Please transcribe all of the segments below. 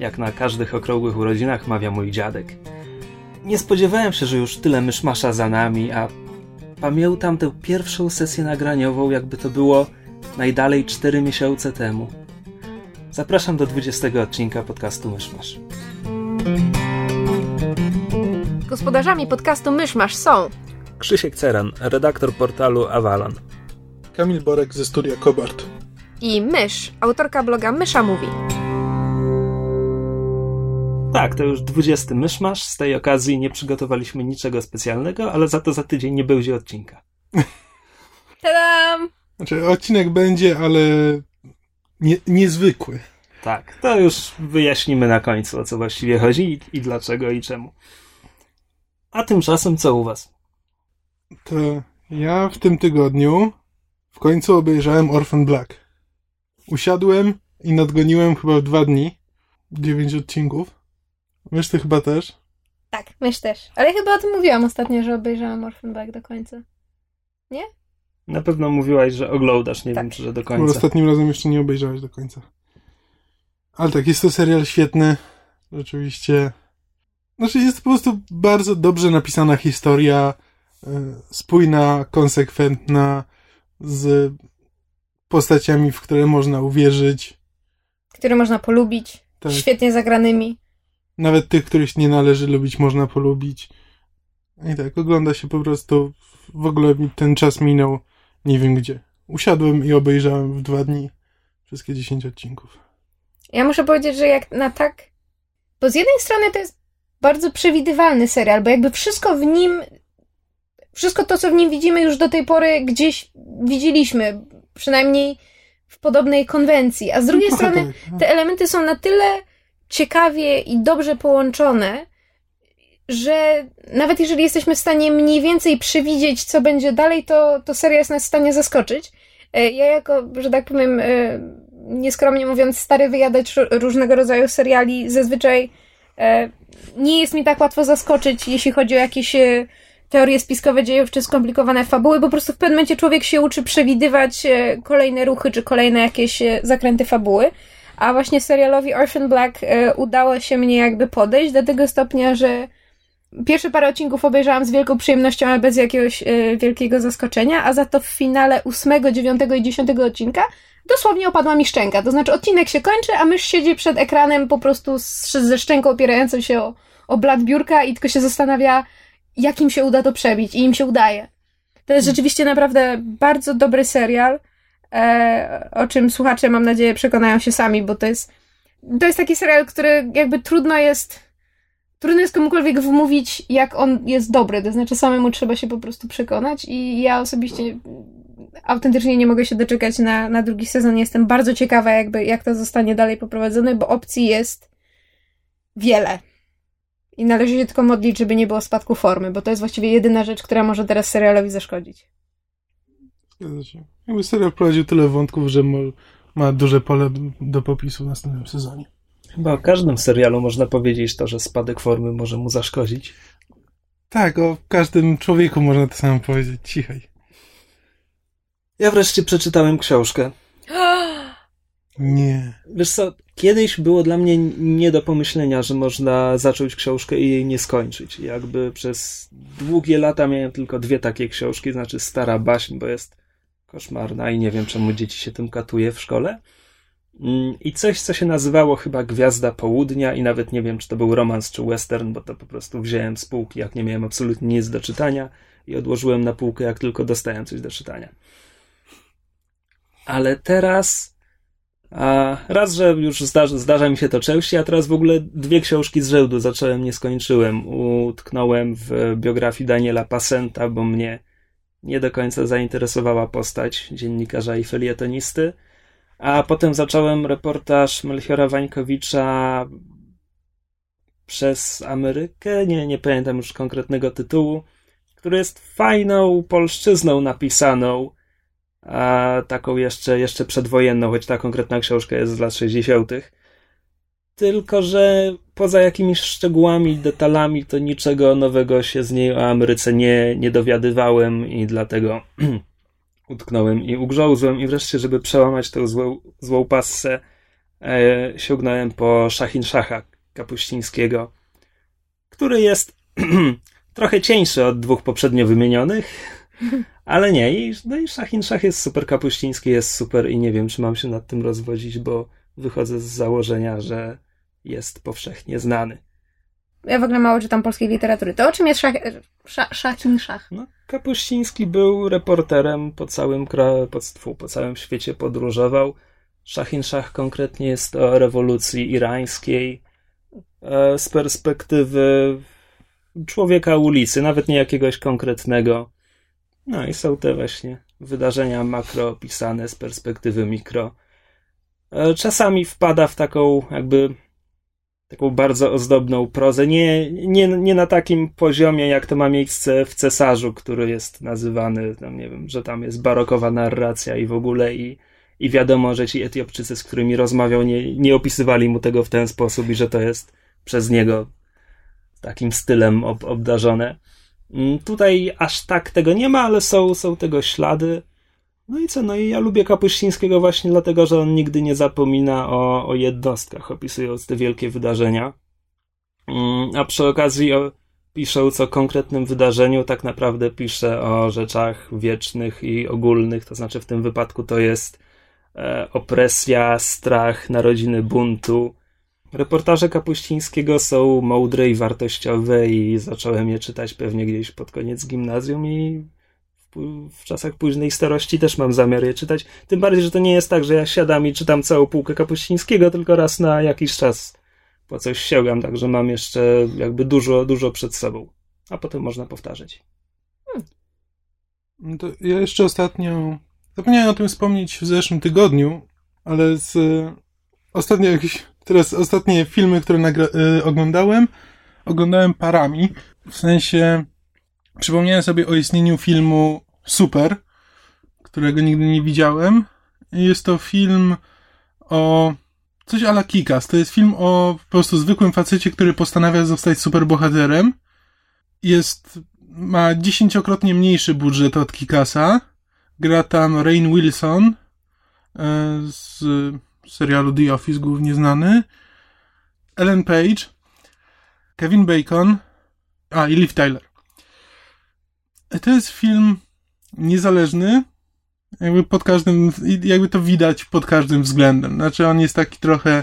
jak na każdych okrągłych urodzinach mawia mój dziadek. Nie spodziewałem się, że już tyle myszmasza za nami, a pamiętam tę pierwszą sesję nagraniową, jakby to było najdalej 4 miesiące temu. Zapraszam do 20 odcinka podcastu Myszmasz. Gospodarzami podcastu Myszmasz są Krzysiek Ceran, redaktor portalu Avalon. Kamil Borek ze studia Kobart. i Mysz, autorka bloga Mysza Mówi. Tak, to już 20 myszmasz. Z tej okazji nie przygotowaliśmy niczego specjalnego, ale za to za tydzień nie będzie odcinka. Tadam! Znaczy, odcinek będzie, ale nie, niezwykły. Tak, to już wyjaśnimy na końcu, o co właściwie chodzi i, i dlaczego i czemu. A tymczasem co u was? To ja w tym tygodniu w końcu obejrzałem Orphan Black. Usiadłem i nadgoniłem chyba w dwa dni. Dziewięć odcinków. Wiesz, ty chyba też? Tak, Mysz też. Ale chyba o tym mówiłam ostatnio, że obejrzałam Orphan Black do końca. Na pewno mówiłaś, że oglądasz, nie Tak. wiem czy że do Bo końca. ostatnim razem jeszcze nie obejrzałeś do końca. Ale tak, jest to serial świetny. Rzeczywiście. Znaczy, jest po prostu bardzo dobrze napisana historia. e, Spójna, konsekwentna, z postaciami, w które można uwierzyć. Który można polubić. Tak. Świetnie zagranymi. Nawet tych, których nie należy lubić, można polubić. I tak, ogląda się po prostu. W ogóle ten czas minął nie wiem gdzie. Usiadłem i obejrzałem w dwa dni wszystkie 10 odcinków. Ja muszę powiedzieć, że jak na tak. Bo z jednej strony to jest bardzo przewidywalny serial, bo jakby wszystko w nim. Wszystko to, co w nim widzimy, już do tej pory gdzieś widzieliśmy. Przynajmniej w podobnej konwencji. A z drugiej Trochę strony tak, no. te elementy są na tyle ciekawie i dobrze połączone, że nawet jeżeli jesteśmy w stanie mniej więcej przewidzieć, co będzie dalej, to, to seria jest nas w stanie zaskoczyć. E, Ja jako, że tak powiem, e, nieskromnie mówiąc, stary wyjadacz r- różnego rodzaju seriali, zazwyczaj e, nie jest mi tak łatwo zaskoczyć, jeśli chodzi o jakieś teorie spiskowe dziejów czy skomplikowane fabuły. Po prostu w pewnym momencie człowiek się uczy przewidywać kolejne ruchy czy kolejne jakieś zakręty fabuły. A właśnie serialowi Orphan Black e, udało się mnie jakby podejść do tego stopnia, że pierwsze parę odcinków obejrzałam z wielką przyjemnością, ale bez jakiegoś e, wielkiego zaskoczenia, a za to w finale ósmego, dziewiątego i dziesiątego odcinka dosłownie opadła mi szczęka. To znaczy odcinek się kończy, a mysz siedzi przed ekranem po prostu z, ze szczęką opierającą się o, o blat biurka i tylko się zastanawia, jak im się uda to przebić. I im się udaje. To jest rzeczywiście naprawdę bardzo dobry serial, o czym słuchacze, mam nadzieję, przekonają się sami, bo to jest, to jest taki serial, który jakby trudno jest trudno jest komukolwiek wmówić, jak on jest dobry. To znaczy, samemu trzeba się po prostu przekonać. I ja osobiście autentycznie nie mogę się doczekać na, na drugi sezon. Jestem bardzo ciekawa, jakby, jak to zostanie dalej poprowadzone, bo opcji jest wiele. I należy się tylko modlić, żeby nie było spadku formy, bo to jest właściwie jedyna rzecz, która może teraz serialowi zaszkodzić. Zgadza się. Jakby serial wprowadził tyle wątków, że mo- ma duże pole do popisu w następnym sezonie. Chyba o każdym serialu można powiedzieć to, że spadek formy może mu zaszkodzić. Tak, o każdym człowieku można to samo powiedzieć. Cichaj. Ja wreszcie przeczytałem książkę. Nie. Wiesz co, kiedyś było dla mnie nie do pomyślenia, że można zacząć książkę i jej nie skończyć. Jakby przez długie lata miałem tylko dwie takie książki, znaczy Stara Baśń, bo jest koszmarna i nie wiem czemu dzieci się tym katuje w szkole. Mm, I coś, co się nazywało chyba Gwiazda Południa i nawet nie wiem, czy to był romans czy western, bo to po prostu wziąłem z półki, jak nie miałem absolutnie nic do czytania i odłożyłem na półkę, jak tylko dostałem coś do czytania. Ale teraz a raz, że już zdarza, zdarza mi się to częściej, a teraz w ogóle dwie książki z rzędu zacząłem, nie skończyłem. Utknąłem w biografii Daniela Passenta, bo mnie nie do końca zainteresowała postać dziennikarza i felietonisty. A potem zacząłem reportaż Melchiora Wańkowicza przez Amerykę, nie, nie pamiętam już konkretnego tytułu, który jest fajną polszczyzną napisaną, a taką jeszcze, jeszcze przedwojenną, choć ta konkretna książka jest z lat 60. Tylko, że poza jakimiś szczegółami, detalami, to niczego nowego się z niej o Ameryce nie, nie dowiadywałem i dlatego utknąłem i ugrzązłem i wreszcie, żeby przełamać tę złą, złą passę, e, sięgnąłem po Szachin Szacha Kapuścińskiego, który jest trochę cieńszy od dwóch poprzednio wymienionych, ale nie. I, no i Szachin Szach jest super, Kapuściński jest super i nie wiem, czy mam się nad tym rozwodzić, bo wychodzę z założenia, że jest powszechnie znany. Ja w ogóle mało czytam polskiej literatury. To o czym jest szach, szach, Szachin Szach? No, Kapuściński był reporterem po całym kraju, po, po całym świecie podróżował. Szachin Szach konkretnie jest o rewolucji irańskiej e, z perspektywy człowieka ulicy, nawet nie jakiegoś konkretnego. No i są te właśnie wydarzenia makro opisane z perspektywy mikro. E, czasami wpada w taką jakby taką bardzo ozdobną prozę. Nie, nie, nie na takim poziomie, jak to ma miejsce w Cesarzu, który jest nazywany, tam nie wiem, że tam jest barokowa narracja i w ogóle i, i wiadomo, że ci Etiopczycy, z którymi rozmawiał, nie, nie opisywali mu tego w ten sposób i że to jest przez niego takim stylem ob, obdarzone. Mm, tutaj aż tak tego nie ma, ale są, są tego ślady. No i co? No i ja lubię Kapuścińskiego właśnie dlatego, że on nigdy nie zapomina o, o jednostkach, opisując te wielkie wydarzenia. Mm, a przy okazji pisząc o konkretnym wydarzeniu, tak naprawdę pisze o rzeczach wiecznych i ogólnych, to znaczy w tym wypadku to jest e, opresja, strach, narodziny buntu. Reportaże Kapuścińskiego są mądre i wartościowe i zacząłem je czytać pewnie gdzieś pod koniec gimnazjum i w czasach późnej starości też mam zamiar je czytać. Tym bardziej, że to nie jest tak, że ja siadam i czytam całą półkę Kapuścińskiego, tylko raz na jakiś czas po coś sięgam, także mam jeszcze jakby dużo, dużo przed sobą. A potem można powtarzać. Hmm. No ja jeszcze ostatnio zapomniałem o tym wspomnieć w zeszłym tygodniu, ale z ostatnio jakieś, teraz ostatnie filmy, które nagra- y, oglądałem, oglądałem parami. W sensie przypomniałem sobie o istnieniu filmu Super, którego nigdy nie widziałem. Jest to film o coś ala Kikas. To jest film o po prostu zwykłym facecie, który postanawia zostać superbohaterem. Jest, ma dziesięciokrotnie mniejszy budżet od Kikasa. Gra tam Rain Wilson e, z serialu The Office, głównie znany. Ellen Page, Kevin Bacon, a i Liv Tyler. To jest film niezależny, jakby pod każdym, jakby to widać pod każdym względem. Znaczy on jest taki trochę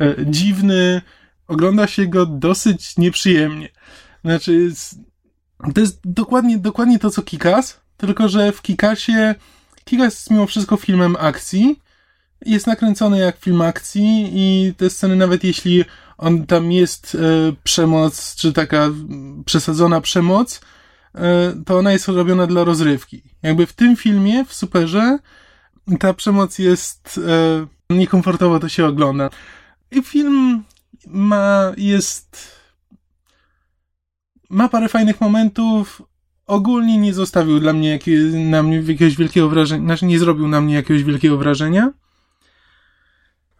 e, dziwny, ogląda się go dosyć nieprzyjemnie. Znaczy jest, to jest dokładnie, dokładnie to, co Kikas, tylko że w Kikasie Kikas jest mimo wszystko filmem akcji, jest nakręcony jak film akcji i te sceny, nawet jeśli on tam jest e, przemoc, czy taka przesadzona przemoc, to ona jest robiona dla rozrywki. Jakby w tym filmie, w Superze, ta przemoc jest e, niekomfortowo to się ogląda. I film ma, jest, ma parę fajnych momentów, ogólnie nie zostawił dla mnie, jakie, na mnie jakiegoś wielkiego wrażenia, znaczy nie zrobił na mnie jakiegoś wielkiego wrażenia,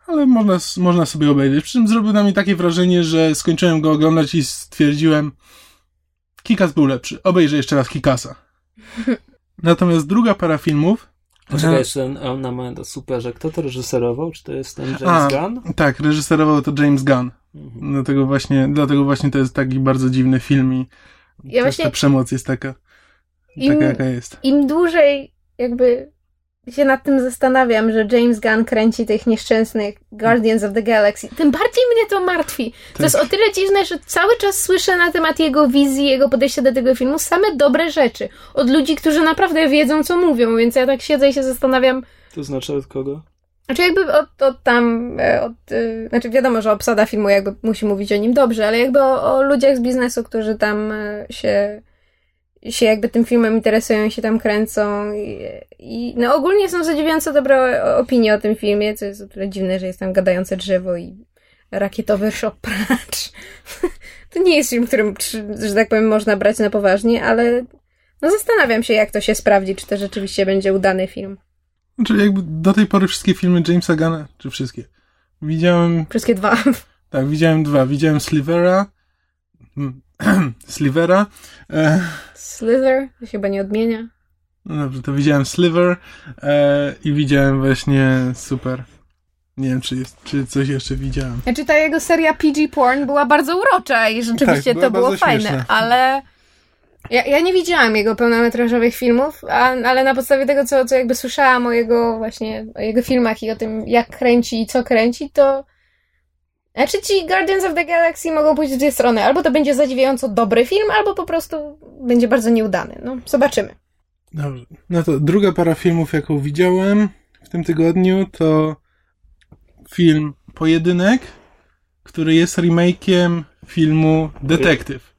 ale można, można sobie obejrzeć. Przy czym zrobił na mnie takie wrażenie, że skończyłem go oglądać i stwierdziłem, Kikas był lepszy. Obejrzę jeszcze raz Kikasa. Natomiast druga para filmów. Poczekaj jeszcze na moment o superze. Kto to reżyserował? Czy to jest ten James A, Gunn? Tak, reżyserował to James Gunn. Mhm. Dlatego, właśnie, dlatego właśnie to jest taki bardzo dziwny film i ja właśnie, ta przemoc jest taka, im, taka, jaka jest. Im dłużej jakby się nad tym zastanawiam, że James Gunn kręci tych nieszczęsnych Guardians of the Galaxy. Tym bardziej mnie to martwi. Tak. To jest o tyle dziwne, że cały czas słyszę na temat jego wizji, jego podejścia do tego filmu same dobre rzeczy. Od ludzi, którzy naprawdę wiedzą, co mówią, więc ja tak siedzę i się zastanawiam. To znaczy od kogo? Znaczy jakby od, od tam, e, od, yy, znaczy wiadomo, że obsada filmu jakby musi mówić o nim dobrze, ale jakby o, o ludziach z biznesu, którzy tam e, się się jakby tym filmem interesują, się tam kręcą i, i no ogólnie są zadziwiająco dobre opinie o tym filmie, co jest o tyle dziwne, że jest tam gadające drzewo i rakietowy szopacz. to nie jest film, którym, że tak powiem, można brać na poważnie, ale no zastanawiam się, jak to się sprawdzi, czy to rzeczywiście będzie udany film. Znaczy jakby do tej pory wszystkie filmy Jamesa Gana, czy wszystkie, widziałem... Wszystkie dwa. Tak, widziałem dwa. Widziałem Slivera, Slivera. E... Slither? To się chyba nie odmienia. No dobrze, to widziałem Sliver e, i widziałem właśnie Super. Nie wiem, czy, jest, czy coś jeszcze widziałem. Znaczy ta jego seria PG Porn była bardzo urocza i rzeczywiście tak, to było fajne, śmieszne. ale ja, ja nie widziałam jego pełnometrażowych filmów, a, ale na podstawie tego, co, co jakby słyszałam o jego właśnie, o jego filmach i o tym, jak kręci i co kręci, to znaczy ci Guardians of the Galaxy mogą pójść w dwie strony. Albo to będzie zadziwiająco dobry film, albo po prostu będzie bardzo nieudany. No, zobaczymy. Dobrze. No to druga para filmów, jaką widziałem w tym tygodniu, to film Pojedynek, który jest remake'iem filmu Detektyw.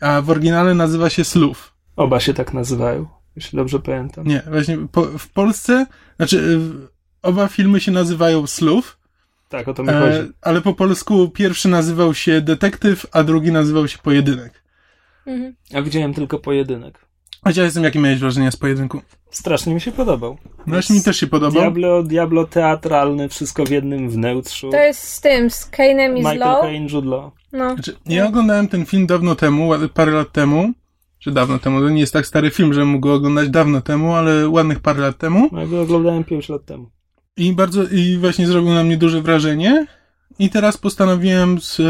A w oryginale nazywa się Slów. Oba się tak nazywają, jeśli dobrze pamiętam. Nie, właśnie po, w Polsce, znaczy oba filmy się nazywają Slów, tak, o to mi chodzi. E, ale po polsku pierwszy nazywał się Detektyw, a drugi nazywał się Pojedynek. Mhm. Ja widziałem tylko Pojedynek. A ja jestem, jakie miałeś wrażenie z Pojedynku? Strasznie mi się podobał. Właśnie mi też się podobał. Diablo, Diablo teatralny, wszystko w jednym wnętrzu. To jest z tym, z Kane'em i z Michael Caine, Jude Law. No. Znaczy, ja oglądałem ten film dawno temu, parę lat temu. Czy dawno temu, to nie jest tak stary film, że mógł go oglądać dawno temu, ale ładnych parę lat temu. No, ja go oglądałem 5 lat temu. I bardzo, i właśnie zrobił na mnie duże wrażenie. I teraz postanowiłem z,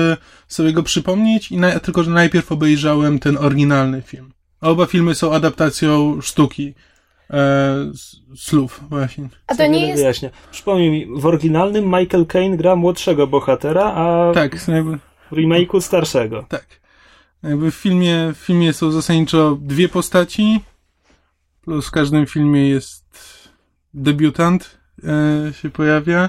sobie go przypomnieć, i na, tylko że najpierw obejrzałem ten oryginalny film. Oba filmy są adaptacją sztuki. E, slów, właśnie. A to nie jest... Wyjaśnia. Przypomnij mi, w oryginalnym Michael Caine gra młodszego bohatera, a tak, jakby... w remake'u starszego. Tak. Jakby w filmie, w filmie są zasadniczo dwie postaci, plus w każdym filmie jest debiutant, e, się pojawia.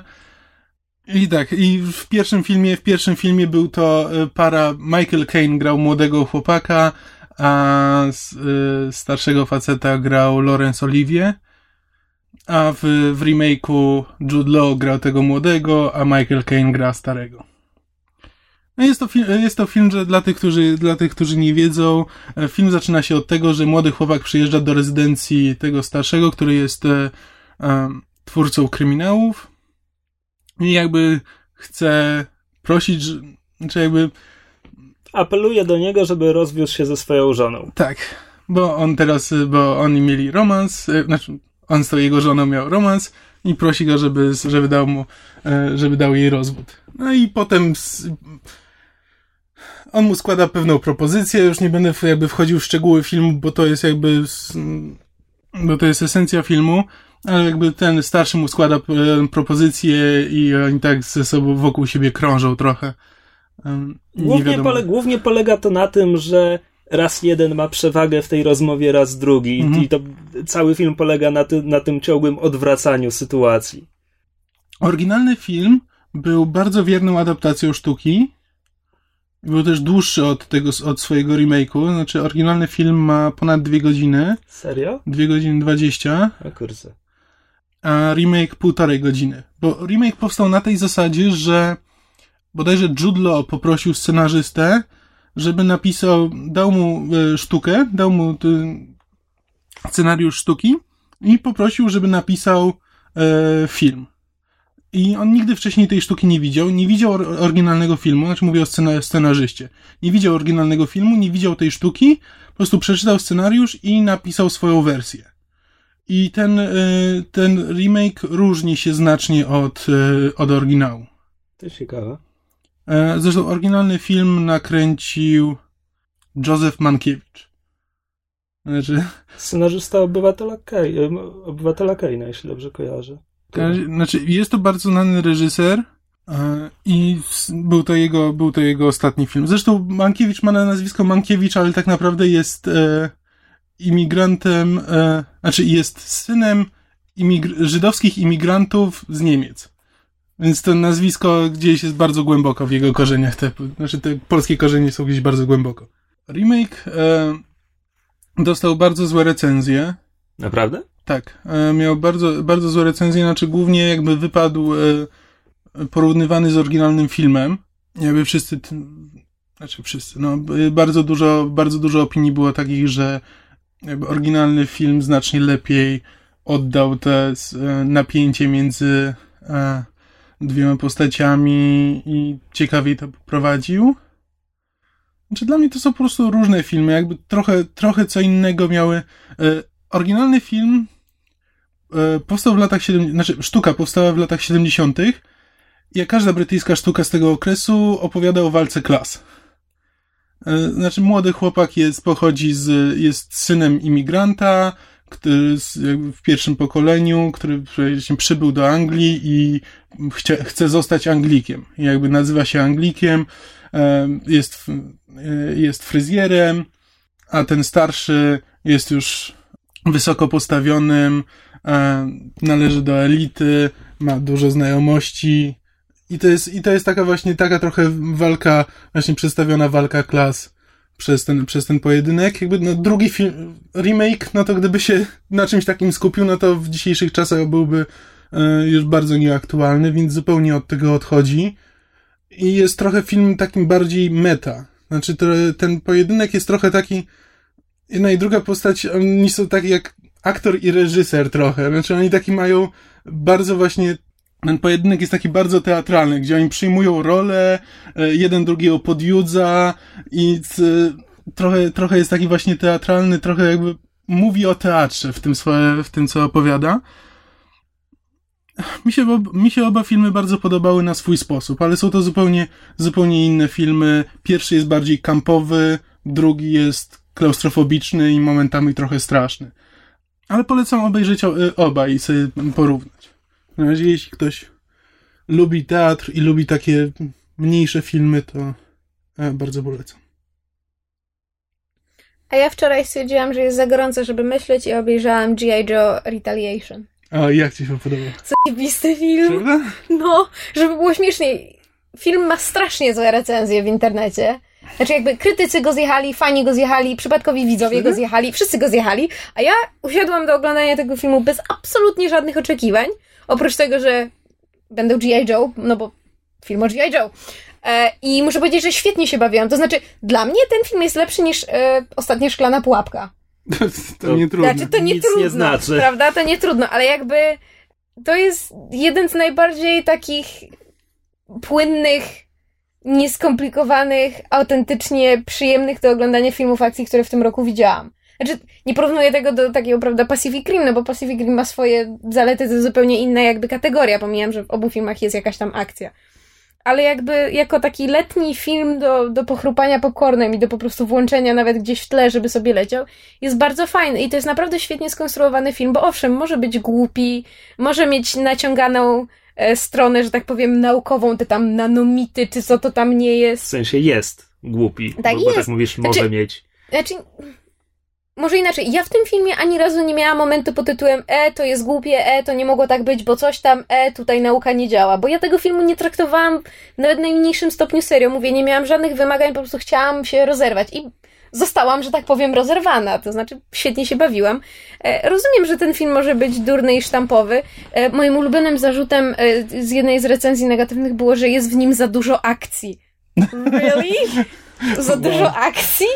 I tak, i w pierwszym filmie, w pierwszym filmie był to e, para, Michael Caine grał młodego chłopaka, a y, starszego faceta grał Laurence Olivier, a w, w remake'u Jude Law grał tego młodego, a Michael Caine gra starego. No jest to, jest to film, że dla tych, którzy, dla tych, którzy nie wiedzą, e, film zaczyna się od tego, że młody chłopak przyjeżdża do rezydencji tego starszego, który jest e, twórcą kryminałów i jakby chce prosić, że, znaczy jakby apeluje do niego, żeby rozwiódł się ze swoją żoną. Tak, bo on teraz, bo oni mieli romans, e, znaczy on z tą jego żoną miał romans i prosi go, żeby, żeby dał mu, e, żeby dał jej rozwód. No i potem on mu składa pewną propozycję, już nie będę jakby wchodził w szczegóły filmu, bo to jest jakby bo to jest esencja filmu, ale jakby ten starszy mu składa e, propozycję i oni tak ze sobą wokół siebie krążą trochę. Głównie, pole, głównie polega to na tym, że raz jeden ma przewagę w tej rozmowie, raz drugi. Mhm. I to cały film polega na, ty, na tym ciągłym odwracaniu sytuacji. Oryginalny film był bardzo wierną adaptacją sztuki. Był też dłuższy od tego, od swojego remake'u. Znaczy, oryginalny film ma ponad dwie godziny. Serio? Dwie godziny dwadzieścia. A kurczę. A remake półtorej godziny. Bo remake powstał na tej zasadzie, że bodajże Jude Law poprosił scenarzystę, żeby napisał, dał mu e, sztukę, dał mu scenariusz sztuki i poprosił, żeby napisał e, film. I on nigdy wcześniej tej sztuki nie widział, nie widział oryginalnego filmu, znaczy mówię o scenarzyście. Nie widział oryginalnego filmu, nie widział tej sztuki, po prostu przeczytał scenariusz i napisał swoją wersję. I ten, e, ten remake różni się znacznie od, od oryginału. To ciekawe. E, zresztą oryginalny film nakręcił Józef Mankiewicz. Znaczy... Scenarzysta obywatela, Kej, e, obywatela Kejna, jeśli dobrze kojarzę. Znaczy, jest to bardzo znany reżyser e, i był to, jego, był to jego ostatni film. Zresztą Mankiewicz ma na nazwisko Mankiewicz, ale tak naprawdę jest e, imigrantem, e, znaczy jest synem imigr żydowskich imigrantów z Niemiec. Więc to nazwisko gdzieś jest bardzo głęboko w jego korzeniach. Te, znaczy te polskie korzenie są gdzieś bardzo głęboko. Remake e, dostał bardzo złe recenzje. Naprawdę? Tak. E, miał bardzo, bardzo złe recenzje, znaczy głównie jakby wypadł e, porównywany z oryginalnym filmem. Jakby wszyscy Znaczy wszyscy. No, bardzo dużo, bardzo dużo opinii było takich, że jakby oryginalny film znacznie lepiej oddał te e, napięcie między e, dwiema postaciami i ciekawiej to poprowadził. Znaczy dla mnie to są po prostu różne filmy, jakby trochę, trochę co innego miały. E, oryginalny film powstał w latach 70, znaczy sztuka powstała w latach 70. Jak każda brytyjska sztuka z tego okresu opowiada o walce klas. Znaczy młody chłopak jest, pochodzi z, jest synem imigranta, który w pierwszym pokoleniu, który przybył do Anglii i chce, chce zostać Anglikiem. Jakby nazywa się Anglikiem, jest, jest fryzjerem, a ten starszy jest już wysoko postawionym, należy do elity, ma dużo znajomości. I to jest, i to jest taka właśnie, taka trochę walka, właśnie przedstawiona walka klas przez ten, przez ten pojedynek. Jakby no, drugi film, remake, no to gdyby się na czymś takim skupił, no to w dzisiejszych czasach byłby e, już bardzo nieaktualny, więc zupełnie od tego odchodzi. I jest trochę film takim bardziej meta. Znaczy, to, ten pojedynek jest trochę taki. Jedna i druga postać, oni są tak jak aktor i reżyser trochę. Znaczy, oni taki mają bardzo właśnie ten pojedynek jest taki bardzo teatralny, gdzie oni przyjmują rolę, e, jeden drugiego podjudza i trochę, trochę jest taki właśnie teatralny, trochę jakby mówi o teatrze w tym, swoje, w tym co opowiada. Mi się, mi się oba filmy bardzo podobały na swój sposób, ale są to zupełnie, zupełnie inne filmy. Pierwszy jest bardziej kampowy, drugi jest klaustrofobiczny i momentami trochę straszny. Ale polecam obejrzeć oba i sobie porównać. Na razie, jeśli ktoś lubi teatr i lubi takie mniejsze filmy, to e, bardzo polecam. A ja wczoraj stwierdziłam, że jest za gorąco, żeby myśleć i obejrzałam G.I. Joe Retaliation. A jak ci się podoba? Zajebisty film. Prawda? No, żeby było śmieszniej. Film ma strasznie złe recenzje w internecie. Znaczy jakby krytycy go zjechali, fani go zjechali, przypadkowi widzowie go zjechali, wszyscy go zjechali, a ja usiadłam do oglądania tego filmu bez absolutnie żadnych oczekiwań, oprócz tego, że będą G.I. Joe, no bo film o G.I. Joe. E, I muszę powiedzieć, że świetnie się bawiłam. To znaczy, dla mnie ten film jest lepszy niż e, Ostatnia Szklana Pułapka. To, to nie trudno. Znaczy, to nie Nic trudno, nie znaczy. prawda? To nie trudno, ale jakby to jest jeden z najbardziej takich płynnych, nieskomplikowanych, autentycznie przyjemnych do oglądania filmów akcji, które w tym roku widziałam. Znaczy, nie porównuję tego do takiego, prawda, Pacific Rim, no bo Pacific Rim ma swoje zalety, to jest zupełnie inna jakby kategoria. Pomijam, że w obu filmach jest jakaś tam akcja. Ale jakby jako taki letni film do, do pochrupania popcornem i do po prostu włączenia nawet gdzieś w tle, żeby sobie leciał, jest bardzo fajny. I to jest naprawdę świetnie skonstruowany film, bo owszem, może być głupi, może mieć naciąganą e, stronę, że tak powiem, naukową, te tam nanomity, czy co to tam nie jest. W sensie jest głupi. Tak, bo, bo jest. tak mówisz, może Znaczy- mieć. Znaczy, może inaczej. Ja w tym filmie ani razu nie miałam momentu pod tytułem E, to jest głupie, E, to nie mogło tak być, bo coś tam, E, tutaj nauka nie działa. Bo ja tego filmu nie traktowałam w nawet najmniejszym stopniu serio. Mówię, nie miałam żadnych wymagań, po prostu chciałam się rozerwać. I zostałam, że tak powiem, rozerwana. To znaczy, świetnie się bawiłam. E, rozumiem, że ten film może być durny i sztampowy. E, moim ulubionym zarzutem e, z jednej z recenzji negatywnych było, że jest w nim za dużo akcji. Really? Za dużo akcji?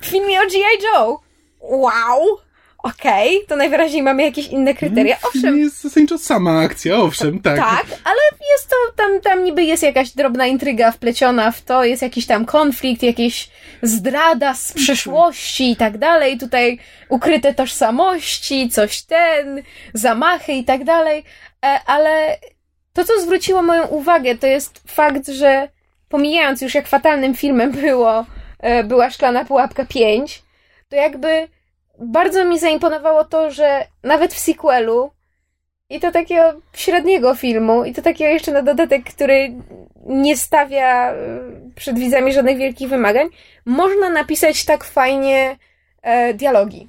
W filmie o G.I. Joe? Wow! Okej, to najwyraźniej mamy jakieś inne kryteria. To Owszem, jest zasadniczo sama akcja, owszem, tak. tak, ale jest to, tam, tam niby jest jakaś drobna intryga wpleciona w to, jest jakiś tam konflikt, jakieś zdrada z przeszłości i tak dalej, tutaj ukryte tożsamości, coś ten, zamachy i tak dalej, E, ale to, co zwróciło moją uwagę, to jest fakt, że pomijając już jak fatalnym filmem było, e, była Szklana Pułapka 5, to jakby bardzo mi zaimponowało to, że nawet w sequelu i to takiego średniego filmu, i to takiego jeszcze na dodatek, który nie stawia e, przed widzami żadnych wielkich wymagań, można napisać tak fajnie e, dialogi.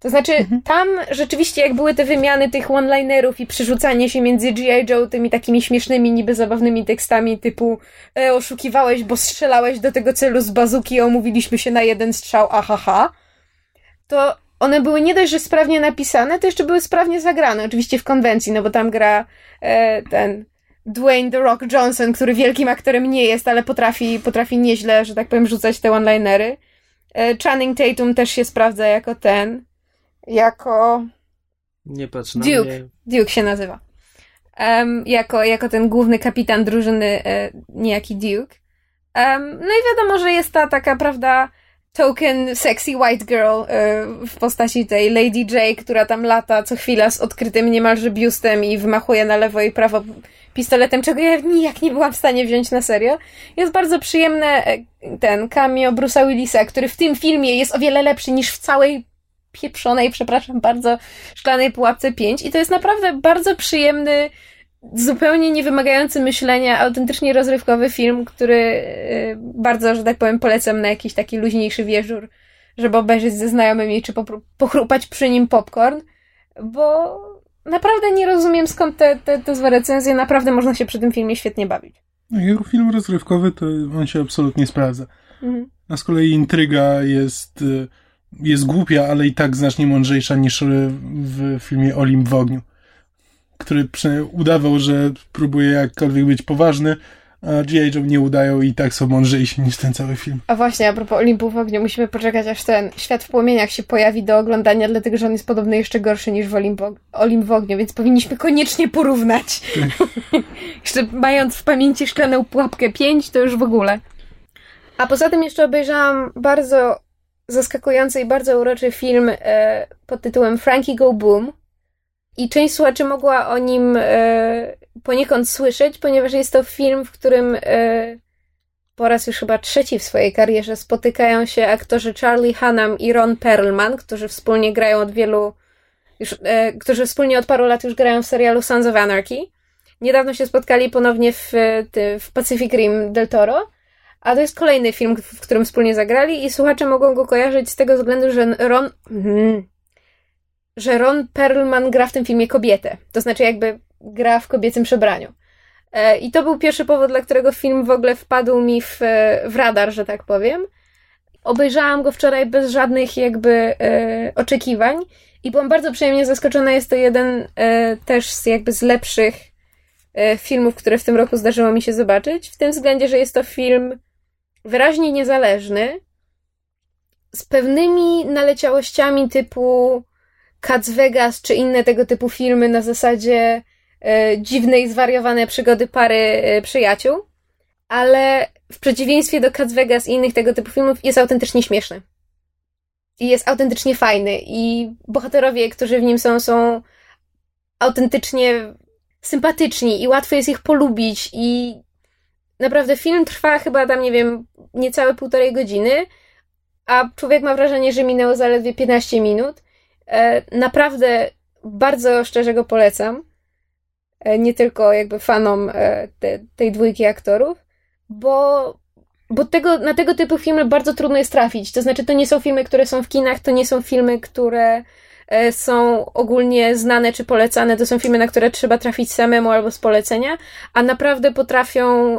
To znaczy, tam rzeczywiście, jak były te wymiany tych one-linerów i przerzucanie się między G.I. Joe tymi takimi śmiesznymi, niby zabawnymi tekstami typu e, oszukiwałeś, bo strzelałeś do tego celu z bazuki, omówiliśmy się na jeden strzał, ahaha, to one były nie dość, że sprawnie napisane, to jeszcze były sprawnie zagrane. Oczywiście w konwencji, no bo tam gra e, ten Dwayne The Rock Johnson, który wielkim aktorem nie jest, ale potrafi, potrafi nieźle, że tak powiem, rzucać te one-linery. E, Channing Tatum też się sprawdza jako ten, jako... Nie patrz na Duke. mnie. Duke się nazywa. Um, jako, jako ten główny kapitan drużyny, e, niejaki Duke. Um, no i wiadomo, że jest ta taka, prawda, token sexy white girl e, w postaci tej Lady J, która tam lata co chwila z odkrytym niemalże biustem i wymachuje na lewo i prawo pistoletem, czego ja nijak nie byłam w stanie wziąć na serio. Jest bardzo przyjemne e, ten cameo Bruce'a Willisa, który w tym filmie jest o wiele lepszy niż w całej pieprzonej, przepraszam bardzo, szklanej pułapce 5 i to jest naprawdę bardzo przyjemny, zupełnie nie wymagający myślenia, autentycznie rozrywkowy film, który y, bardzo, że tak powiem, polecam na jakiś taki luźniejszy wieczór, żeby obejrzeć ze znajomymi, czy pochrupać przy nim popcorn, bo naprawdę nie rozumiem skąd te, te, te złe recenzje, naprawdę można się przy tym filmie świetnie bawić. No, Jako film rozrywkowy to on się absolutnie sprawdza. Mhm. A z kolei intryga jest, y, jest głupia, ale i tak znacznie mądrzejsza niż w filmie Olimp w ogniu, który udawał, że próbuje jakkolwiek być poważny, a G.I. Joe nie udają i tak są mądrzejsi niż ten cały film. A właśnie, a propos Olimpu w ogniu, musimy poczekać, aż ten Świat w płomieniach się pojawi do oglądania, dlatego że on jest podobno jeszcze gorszy niż w Olimp, Olimp w ogniu, więc powinniśmy koniecznie porównać. jeszcze mając w pamięci szklaną pułapkę 5, to już w ogóle. A poza tym jeszcze obejrzałam bardzo zaskakujący i bardzo uroczy film e, pod tytułem Frankie Go Boom. I część słuchaczy mogła o nim e, poniekąd słyszeć, ponieważ jest to film, w którym e, po raz już chyba trzeci w swojej karierze spotykają się aktorzy Charlie Hunnam i Ron Perlman, którzy wspólnie grają od wielu, już, e, którzy wspólnie od paru lat już grają w serialu Sons of Anarchy. Niedawno się spotkali ponownie w, w Pacific Rim Del Toro, a to jest kolejny film, w którym wspólnie zagrali i słuchacze mogą go kojarzyć z tego względu, że Ron... Mm, że Ron Perlman gra w tym filmie kobietę. To znaczy jakby gra w kobiecym przebraniu. E, I to był pierwszy powód, dla którego film w ogóle wpadł mi w, e, w radar, że tak powiem. Obejrzałam go wczoraj bez żadnych jakby e, oczekiwań i byłam bardzo przyjemnie zaskoczona. Jest to jeden e, też z jakby z lepszych e, filmów, które w tym roku zdarzyło mi się zobaczyć. W tym względzie, że jest to film wyraźnie niezależny, z pewnymi naleciałościami typu Cats Vegas czy inne tego typu filmy na zasadzie e, dziwnej, zwariowane przygody pary e, przyjaciół, ale w przeciwieństwie do Cats Vegas i innych tego typu filmów jest autentycznie śmieszny. I jest autentycznie fajny. I bohaterowie, którzy w nim są, są autentycznie sympatyczni i łatwo jest ich polubić i naprawdę film trwa chyba tam, nie wiem, niecałe półtorej godziny, a człowiek ma wrażenie, że minęło zaledwie 15 minut. E, naprawdę bardzo szczerze go polecam. E, nie tylko jakby fanom e, te, tej dwójki aktorów, bo, bo tego, na tego typu filmy bardzo trudno jest trafić. To znaczy, to nie są filmy, które są w kinach, to nie są filmy, które są ogólnie znane czy polecane. To są filmy, na które trzeba trafić samemu albo z polecenia, a naprawdę potrafią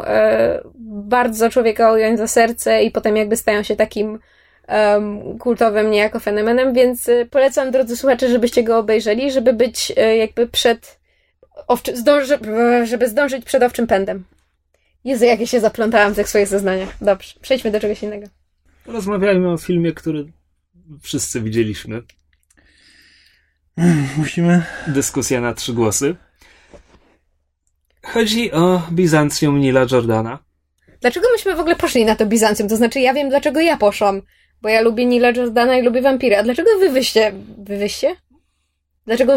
bardzo człowieka ująć za serce i potem jakby stają się takim um, kultowym niejako fenomenem, więc y, polecam, drodzy słuchacze, żebyście go obejrzeli, żeby być y, jakby przed owczy, zdąży, żeby zdążyć przed owczym pędem. Jezu, jak ja się zaplątałam w tych swoich zeznaniach. Dobrze, przejdźmy do czegoś innego. Rozmawiajmy o filmie, który wszyscy widzieliśmy. Musimy... Dyskusja na trzy głosy. Chodzi o Bizancjum Nila Jordana. Dlaczego myśmy w ogóle poszli na to Bizancjum? To znaczy, ja wiem, dlaczego ja poszłam. Bo ja lubię Nila Jordana i lubię wampiry. A dlaczego wy wyście... Wy wyście? Dlaczego...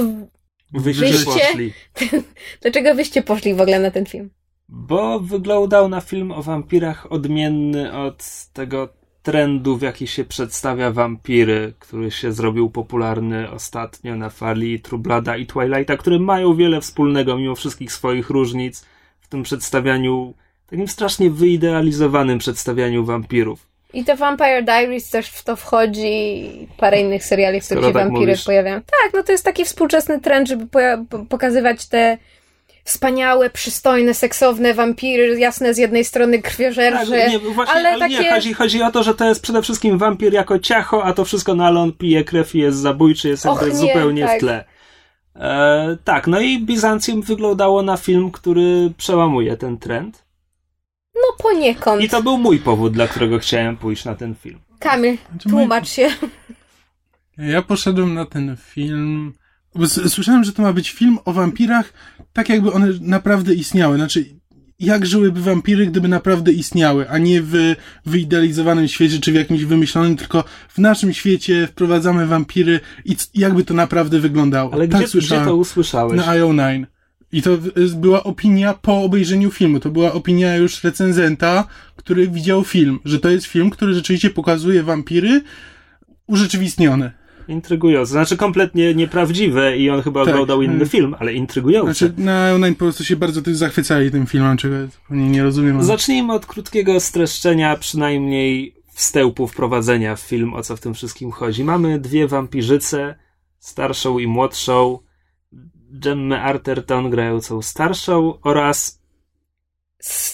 Wyście Wyście? poszli. Dlaczego wyście poszli w ogóle na ten film? Bo wyglądał na film o wampirach odmienny od tego trendu, w jaki się przedstawia wampiry, który się zrobił popularny ostatnio na fali Trublada i Twilighta, które mają wiele wspólnego mimo wszystkich swoich różnic w tym przedstawianiu, takim strasznie wyidealizowanym przedstawianiu wampirów. I to Vampire Diaries też w to wchodzi i parę innych seriali, w których Skoro się tak wampiry mówisz. pojawiają. Tak, no to jest taki współczesny trend, żeby pokazywać te wspaniałe, przystojne, seksowne wampiry, jasne z jednej strony krwiożerże, Tak, nie, właśnie, ale, ale, takie... nie, chodzi, chodzi o to, że to jest przede wszystkim wampir jako ciacho, a to wszystko na lon pije krew i jest zabójczy, jest Och, jakby nie, zupełnie tak. w tle. E, tak, no i Bizancjum wyglądało na film, który przełamuje ten trend. No poniekąd. I to był mój powód, dla którego chciałem pójść na ten film. Kamil, Znaczy, tłumacz się. Ja poszedłem na ten film. Słyszałem, że to ma być film o wampirach, tak jakby one naprawdę istniały. Znaczy, jak żyłyby wampiry, gdyby naprawdę istniały, a nie w wyidealizowanym świecie, czy w jakimś wymyślonym, tylko w naszym świecie wprowadzamy wampiry i jakby to naprawdę wyglądało. Ale tak gdzie, gdzie słyszałem. to usłyszałeś? Na IO9. I to była opinia po obejrzeniu filmu. To była opinia już recenzenta, który widział film, że to jest film, który rzeczywiście pokazuje wampiry urzeczywistnione. Intrygujące. Znaczy kompletnie nieprawdziwe i on chyba Tak. oglądał inny Mm. film, ale intrygujące. Znaczy, na IO9 po prostu się bardzo też zachwycali tym filmem, czego zupełnie nie rozumiem. Zacznijmy od krótkiego streszczenia, przynajmniej wstępu wprowadzenia w film, o co w tym wszystkim chodzi. Mamy dwie wampirzyce, starszą i młodszą, Gemmę Arterton grającą starszą oraz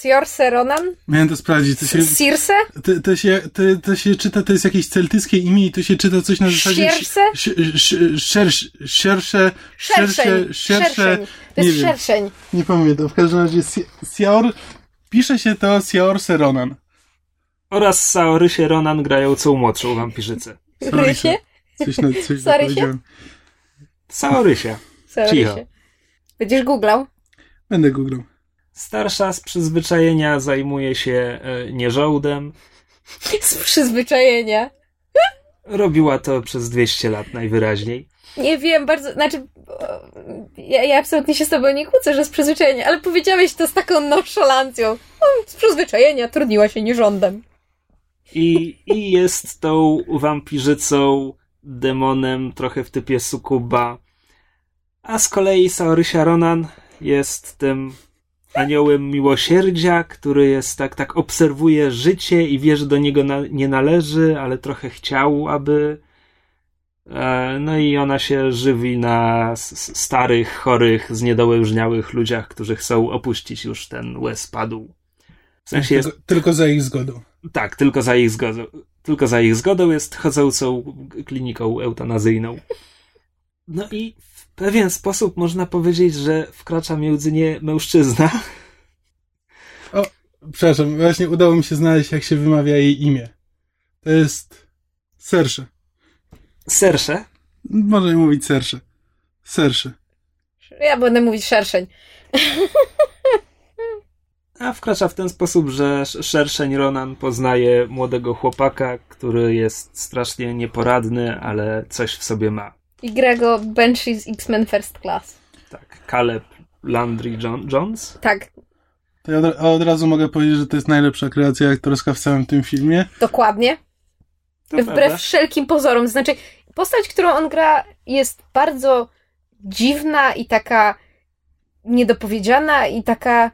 Siorse Ronan? Miałem to sprawdzić. To się, Circe? to, to, się, to, to się czyta, to jest jakieś celtyckie imię i to się czyta coś na zasadzie... Sz- Szersze, szersze, szersze, szersze. To nie jest wiem. szerszeń. nie pamiętam, w każdym razie Si- Sior, pisze się to Sior Seronan. oraz Saorysie Ronan grającą młodszą wampirzycę. Rysie? Coś, na, coś Sorry, powiedziałem. Sorry Cicho. się. Będziesz googlał? Będę googlał. Starsza z przyzwyczajenia zajmuje się e, nieżołdem. Z przyzwyczajenia. Robiła to przez 200 lat najwyraźniej. Nie wiem, bardzo, znaczy, ja, ja absolutnie się z tobą nie kłócę, że z przyzwyczajenia, ale powiedziałeś to z taką nonszalancją. O, z przyzwyczajenia trudniła się nierządem. I, I jest tą wampirzycą, demonem, trochę w typie sukuba. A z kolei Saorysia Ronan jest tym aniołem miłosierdzia, który jest tak, tak obserwuje życie i wie, że do niego na, nie należy, ale trochę chciał, aby. E, no i ona się żywi na starych, chorych, zniedołężniałych ludziach, którzy chcą opuścić już ten łez padł. W sensie jest Tylko, tylko za ich zgodą. tak, tylko za ich zgodą. Tylko za ich zgodą jest chodzącą kliniką eutanazyjną. No i pewien sposób można powiedzieć, że wkracza między nie mężczyzna. Przepraszam, właśnie udało mi się znaleźć, jak się wymawia jej imię. To jest Sersze. Sersze. Można mówić Sersze. Sersze. Ja będę mówić szerszeń. A wkracza w ten sposób, że sz- szerszeń Ronan poznaje młodego chłopaka, który jest strasznie nieporadny, ale coś w sobie ma. I gra go Banshee z X-Men First Class. Tak, Caleb Landry John- Jones. Tak, To ja od, a od razu mogę powiedzieć, że to jest najlepsza kreacja aktorska w całym tym filmie. dokładnie. To Wbrew prawda. wszelkim pozorom. Znaczy, postać, którą on gra, jest bardzo dziwna i taka niedopowiedziana i taka.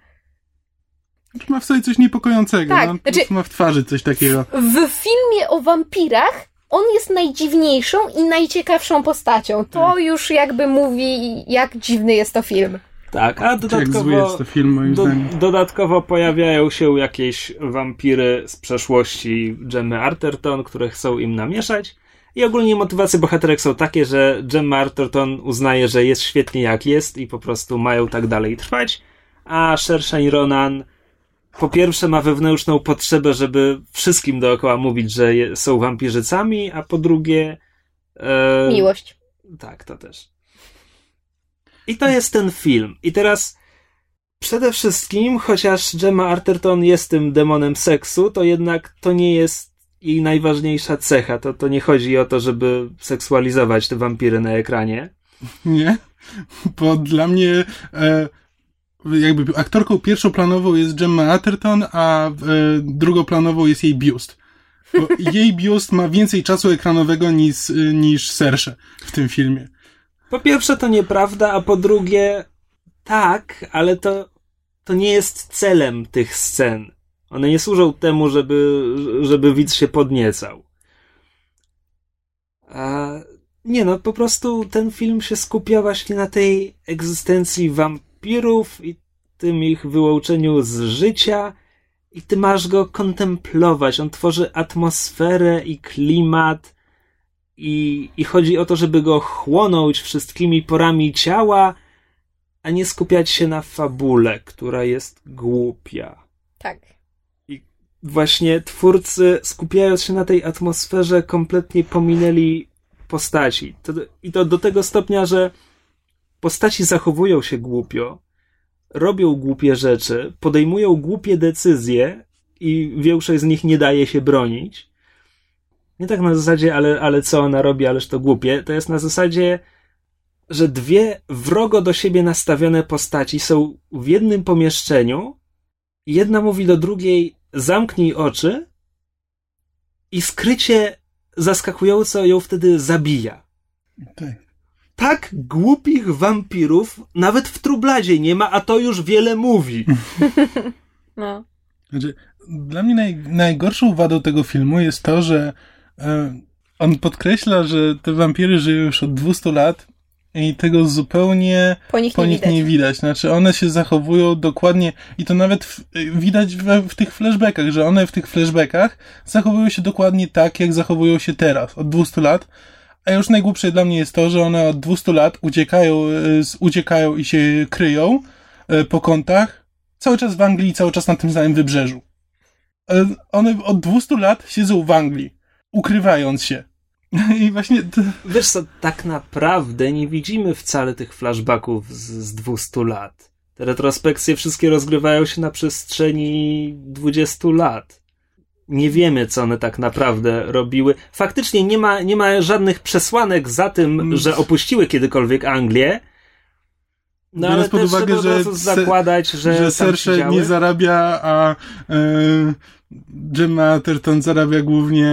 Ma w sobie coś niepokojącego. Tak, no, znaczy- ma w twarzy coś takiego. W filmie o wampirach on jest najdziwniejszą i najciekawszą postacią. To już jakby mówi, jak dziwny jest to film. Tak, a dodatkowo. jest to film, moim Do, zdaniem. dodatkowo pojawiają się jakieś wampiry z przeszłości Gemmy Arterton, które chcą im namieszać. I ogólnie motywacje bohaterek są takie, że Gemma Arterton uznaje, że jest świetnie jak jest i po prostu mają tak dalej trwać. A Szerszeń Ronan po pierwsze ma wewnętrzną potrzebę, żeby wszystkim dookoła mówić, że je, są wampirzycami, a po drugie... E, Miłość. tak, to też. I to jest ten film. I teraz przede wszystkim, chociaż Gemma Arterton jest tym demonem seksu, to jednak to nie jest jej najważniejsza cecha. To, to nie chodzi o to, żeby seksualizować te wampiry na ekranie. Nie? Bo dla mnie e, jakby aktorką pierwszoplanową jest Gemma Atherton, a e, drugoplanową jest jej biust. Bo jej biust ma więcej czasu ekranowego niż, niż Sersze w tym filmie. Po pierwsze, to nieprawda, a po drugie, tak, ale to, to nie jest celem tych scen. One nie służą temu, żeby, żeby widz się podniecał. A, nie no, po prostu ten film się skupia właśnie na tej egzystencji wampirów i tym ich wyłączeniu z życia i ty masz go kontemplować. On tworzy atmosferę i klimat i, i chodzi o to, żeby go chłonąć wszystkimi porami ciała, a nie skupiać się na fabule, która jest głupia. Tak. I właśnie twórcy, skupiając się na tej atmosferze, kompletnie pominęli postaci. To, I to do tego stopnia, że postaci zachowują się głupio, robią głupie rzeczy, podejmują głupie decyzje i większość z nich nie daje się bronić. Nie tak na zasadzie, ale, ale co ona robi, ależ to głupie. To jest na zasadzie, że dwie wrogo do siebie nastawione postaci są w jednym pomieszczeniu. Jedna mówi do drugiej: zamknij oczy, i skrycie zaskakująco ją wtedy zabija. Tak. Tak głupich wampirów nawet w Trubladzie nie ma, a to już wiele mówi. No. Znaczy, dla mnie naj, najgorszą wadą tego filmu jest to, że e, on podkreśla, że te wampiry żyją już od 200 lat i tego zupełnie Po nich po nie nich widać. nie widać. Znaczy, one się zachowują dokładnie i to nawet w, widać w, w tych flashbackach, że one w tych flashbackach zachowują się dokładnie tak, jak zachowują się teraz, od 200 lat. A już najgłupsze dla mnie jest to, że one od 200 lat uciekają, e, uciekają i się kryją e, po kątach, cały czas w Anglii cały czas na tym samym wybrzeżu. E, One od 200 lat siedzą w Anglii, ukrywając się. I właśnie to, Wiesz co, tak naprawdę nie widzimy wcale tych flashbacków z, z 200 lat. Te retrospekcje wszystkie rozgrywają się na przestrzeni 20 lat. Nie wiemy, co one tak naprawdę robiły. Faktycznie nie ma, nie ma żadnych przesłanek za tym, Mm. że opuściły kiedykolwiek Anglię. No Biorąc ale pod uwagę, że zakładać, że, że Sersze nie zarabia, a e, Gemma Atherton zarabia głównie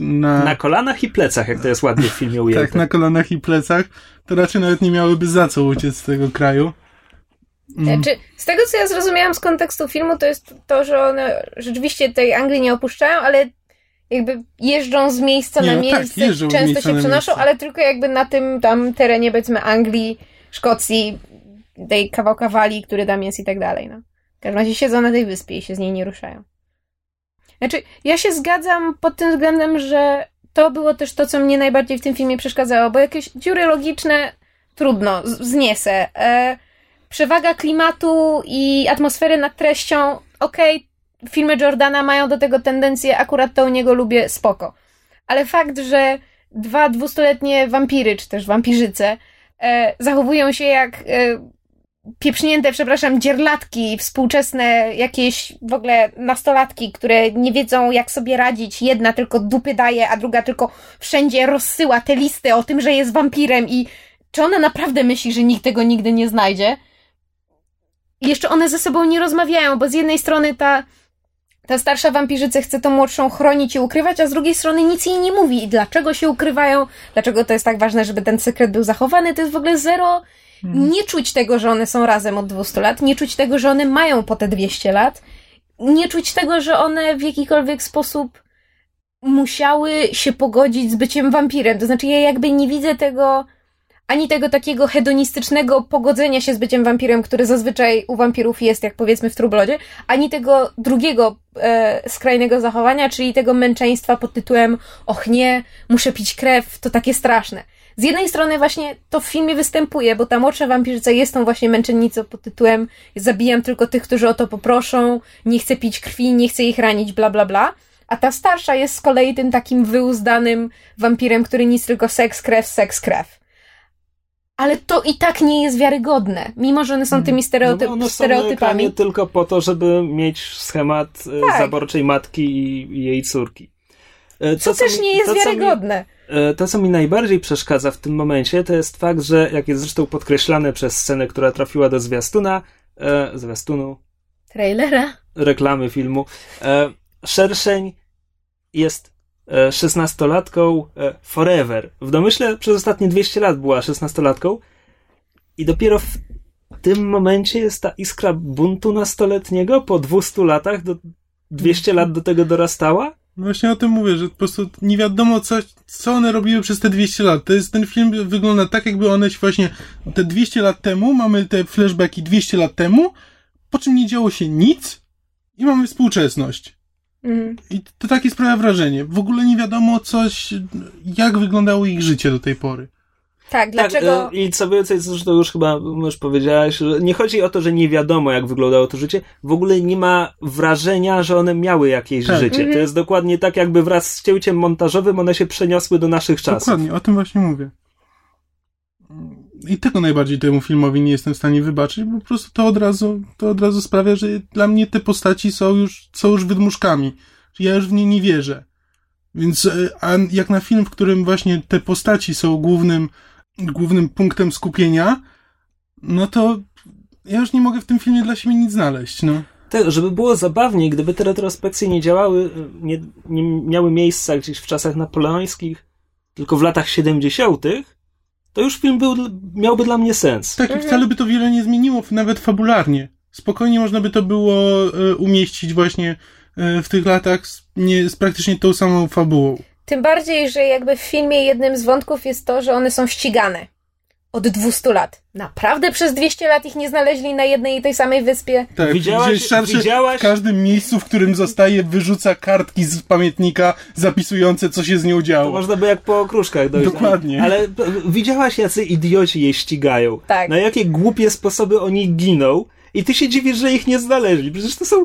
na, Na kolanach i plecach, jak to jest ładnie w filmie ujęte. tak, na kolanach i plecach, to raczej nawet nie miałyby za co uciec z tego kraju. Mm. Czy z tego, co ja zrozumiałam z kontekstu filmu, to jest to, że one rzeczywiście tej Anglii nie opuszczają, ale jakby jeżdżą z miejsca Nie, na no tak, miejsce, z często miejsca się przenoszą, ale tylko jakby na tym tam terenie, powiedzmy, Anglii, Szkocji, tej kawałka Walii, który tam jest i tak dalej, no. W każdym razie siedzą na tej wyspie i się z niej nie ruszają. Znaczy, ja się zgadzam pod tym względem, że to było też to, co mnie najbardziej w tym filmie przeszkadzało, bo jakieś dziury logiczne trudno, zniesę. E, przewaga klimatu i atmosfery nad treścią, okej, filmy Jordana mają do tego tendencję, akurat to u niego lubię, spoko. Ale fakt, że dwa dwustuletnie wampiry, czy też wampirzyce, e, zachowują się jak e, pieprznięte, przepraszam, dzierlatki, współczesne jakieś w ogóle nastolatki, które nie wiedzą jak sobie radzić. Jedna tylko dupy daje, a druga tylko wszędzie rozsyła te listy o tym, że jest wampirem i czy ona naprawdę myśli, że nikt tego nigdy nie znajdzie? Jeszcze one ze sobą nie rozmawiają, bo z jednej strony ta, ta starsza wampirzyca chce tą młodszą chronić i ukrywać, a z drugiej strony nic jej nie mówi. I dlaczego się ukrywają? Dlaczego to jest tak ważne, żeby ten sekret był zachowany? To jest w ogóle zero. Nie czuć tego, że one są razem od 200 lat, nie czuć tego, że one mają po te 200 lat, nie czuć tego, że one w jakikolwiek sposób musiały się pogodzić z byciem wampirem. To znaczy, ja jakby nie widzę tego, ani tego takiego hedonistycznego pogodzenia się z byciem wampirem, który zazwyczaj u wampirów jest, jak powiedzmy w Trublodzie, ani tego drugiego e, skrajnego zachowania, czyli tego męczeństwa pod tytułem och nie, muszę pić krew, to takie straszne. Z jednej strony właśnie to w filmie występuje, bo ta młodsza wampirzyca jest tą właśnie męczennicą pod tytułem zabijam tylko tych, którzy o to poproszą, nie chcę pić krwi, nie chcę ich ranić, bla bla bla. A ta starsza jest z kolei tym takim wyuzdanym wampirem, który nic tylko seks, krew, seks, krew. Ale to i tak nie jest wiarygodne, mimo że one są tymi stereoty- no one są stereotypami. ekranie tylko po to, żeby mieć schemat e, Tak. zaborczej matki i, jej córki. E, Co co też mi- nie jest to, co mi- wiarygodne. E, To, co mi najbardziej przeszkadza w tym momencie, to jest fakt, że, jak jest zresztą podkreślane przez scenę, która trafiła do zwiastuna, e, zwiastunu, Trailera? reklamy filmu, e, Szerszeń jest szesnastolatką e, forever. W domyśle przez ostatnie 200 lat była szesnastolatką i dopiero w tym momencie jest ta iskra buntu nastoletniego po 200 latach, do 200 lat do tego dorastała? Właśnie o tym mówię, że po prostu nie wiadomo, co, co one robiły przez te 200 lat. To jest ten film wygląda tak, jakby one się właśnie te 200 lat temu, mamy te flashbacki 200 lat temu, po czym nie działo się nic i mamy współczesność. Mhm. I to takie sprawia wrażenie. W ogóle nie wiadomo coś, jak wyglądało ich życie do tej pory. Tak, dlaczego... Tak, I co więcej, zresztą już chyba już powiedziałaś, że nie chodzi o to, że nie wiadomo, jak wyglądało to życie. W ogóle nie ma wrażenia, że one miały jakieś Tak. życie. Mhm. To jest dokładnie tak, jakby wraz z cięciem montażowym one się przeniosły do naszych czasów. Dokładnie, o tym właśnie mówię. I tego najbardziej temu filmowi nie jestem w stanie wybaczyć, bo po prostu to od razu, to od razu sprawia, że dla mnie te postaci są już, są już wydmuszkami. Ja już w nie nie wierzę. Więc, e, a jak na film, w którym właśnie te postaci są głównym, głównym punktem skupienia, no to ja już nie mogę w tym filmie dla siebie nic znaleźć, no. Żeby było zabawniej, gdyby te retrospekcje nie działały, nie, nie miały miejsca gdzieś w czasach napoleońskich, tylko w latach 70., to już film był, miałby dla mnie sens. Tak, i wcale by to wiele nie zmieniło, nawet fabularnie. Spokojnie można by to było e, umieścić właśnie e, w tych latach z, nie, z praktycznie tą samą fabułą. Tym bardziej, że jakby w filmie jednym z wątków jest to, że one są ścigane. Od 200 lat. Naprawdę przez 200 lat ich nie znaleźli na jednej i tej samej wyspie? Tak, Widziałaś- szerszy, widziałaś- w każdym miejscu, w którym zostaje, wyrzuca kartki z pamiętnika zapisujące, co się z nią To działo. można by jak po okruszkach dojść. Dokładnie. Ale widziałaś, jacy idioci je ścigają. Tak. Na jakie głupie sposoby oni giną i ty się dziwisz, że ich nie znaleźli. Przecież to są...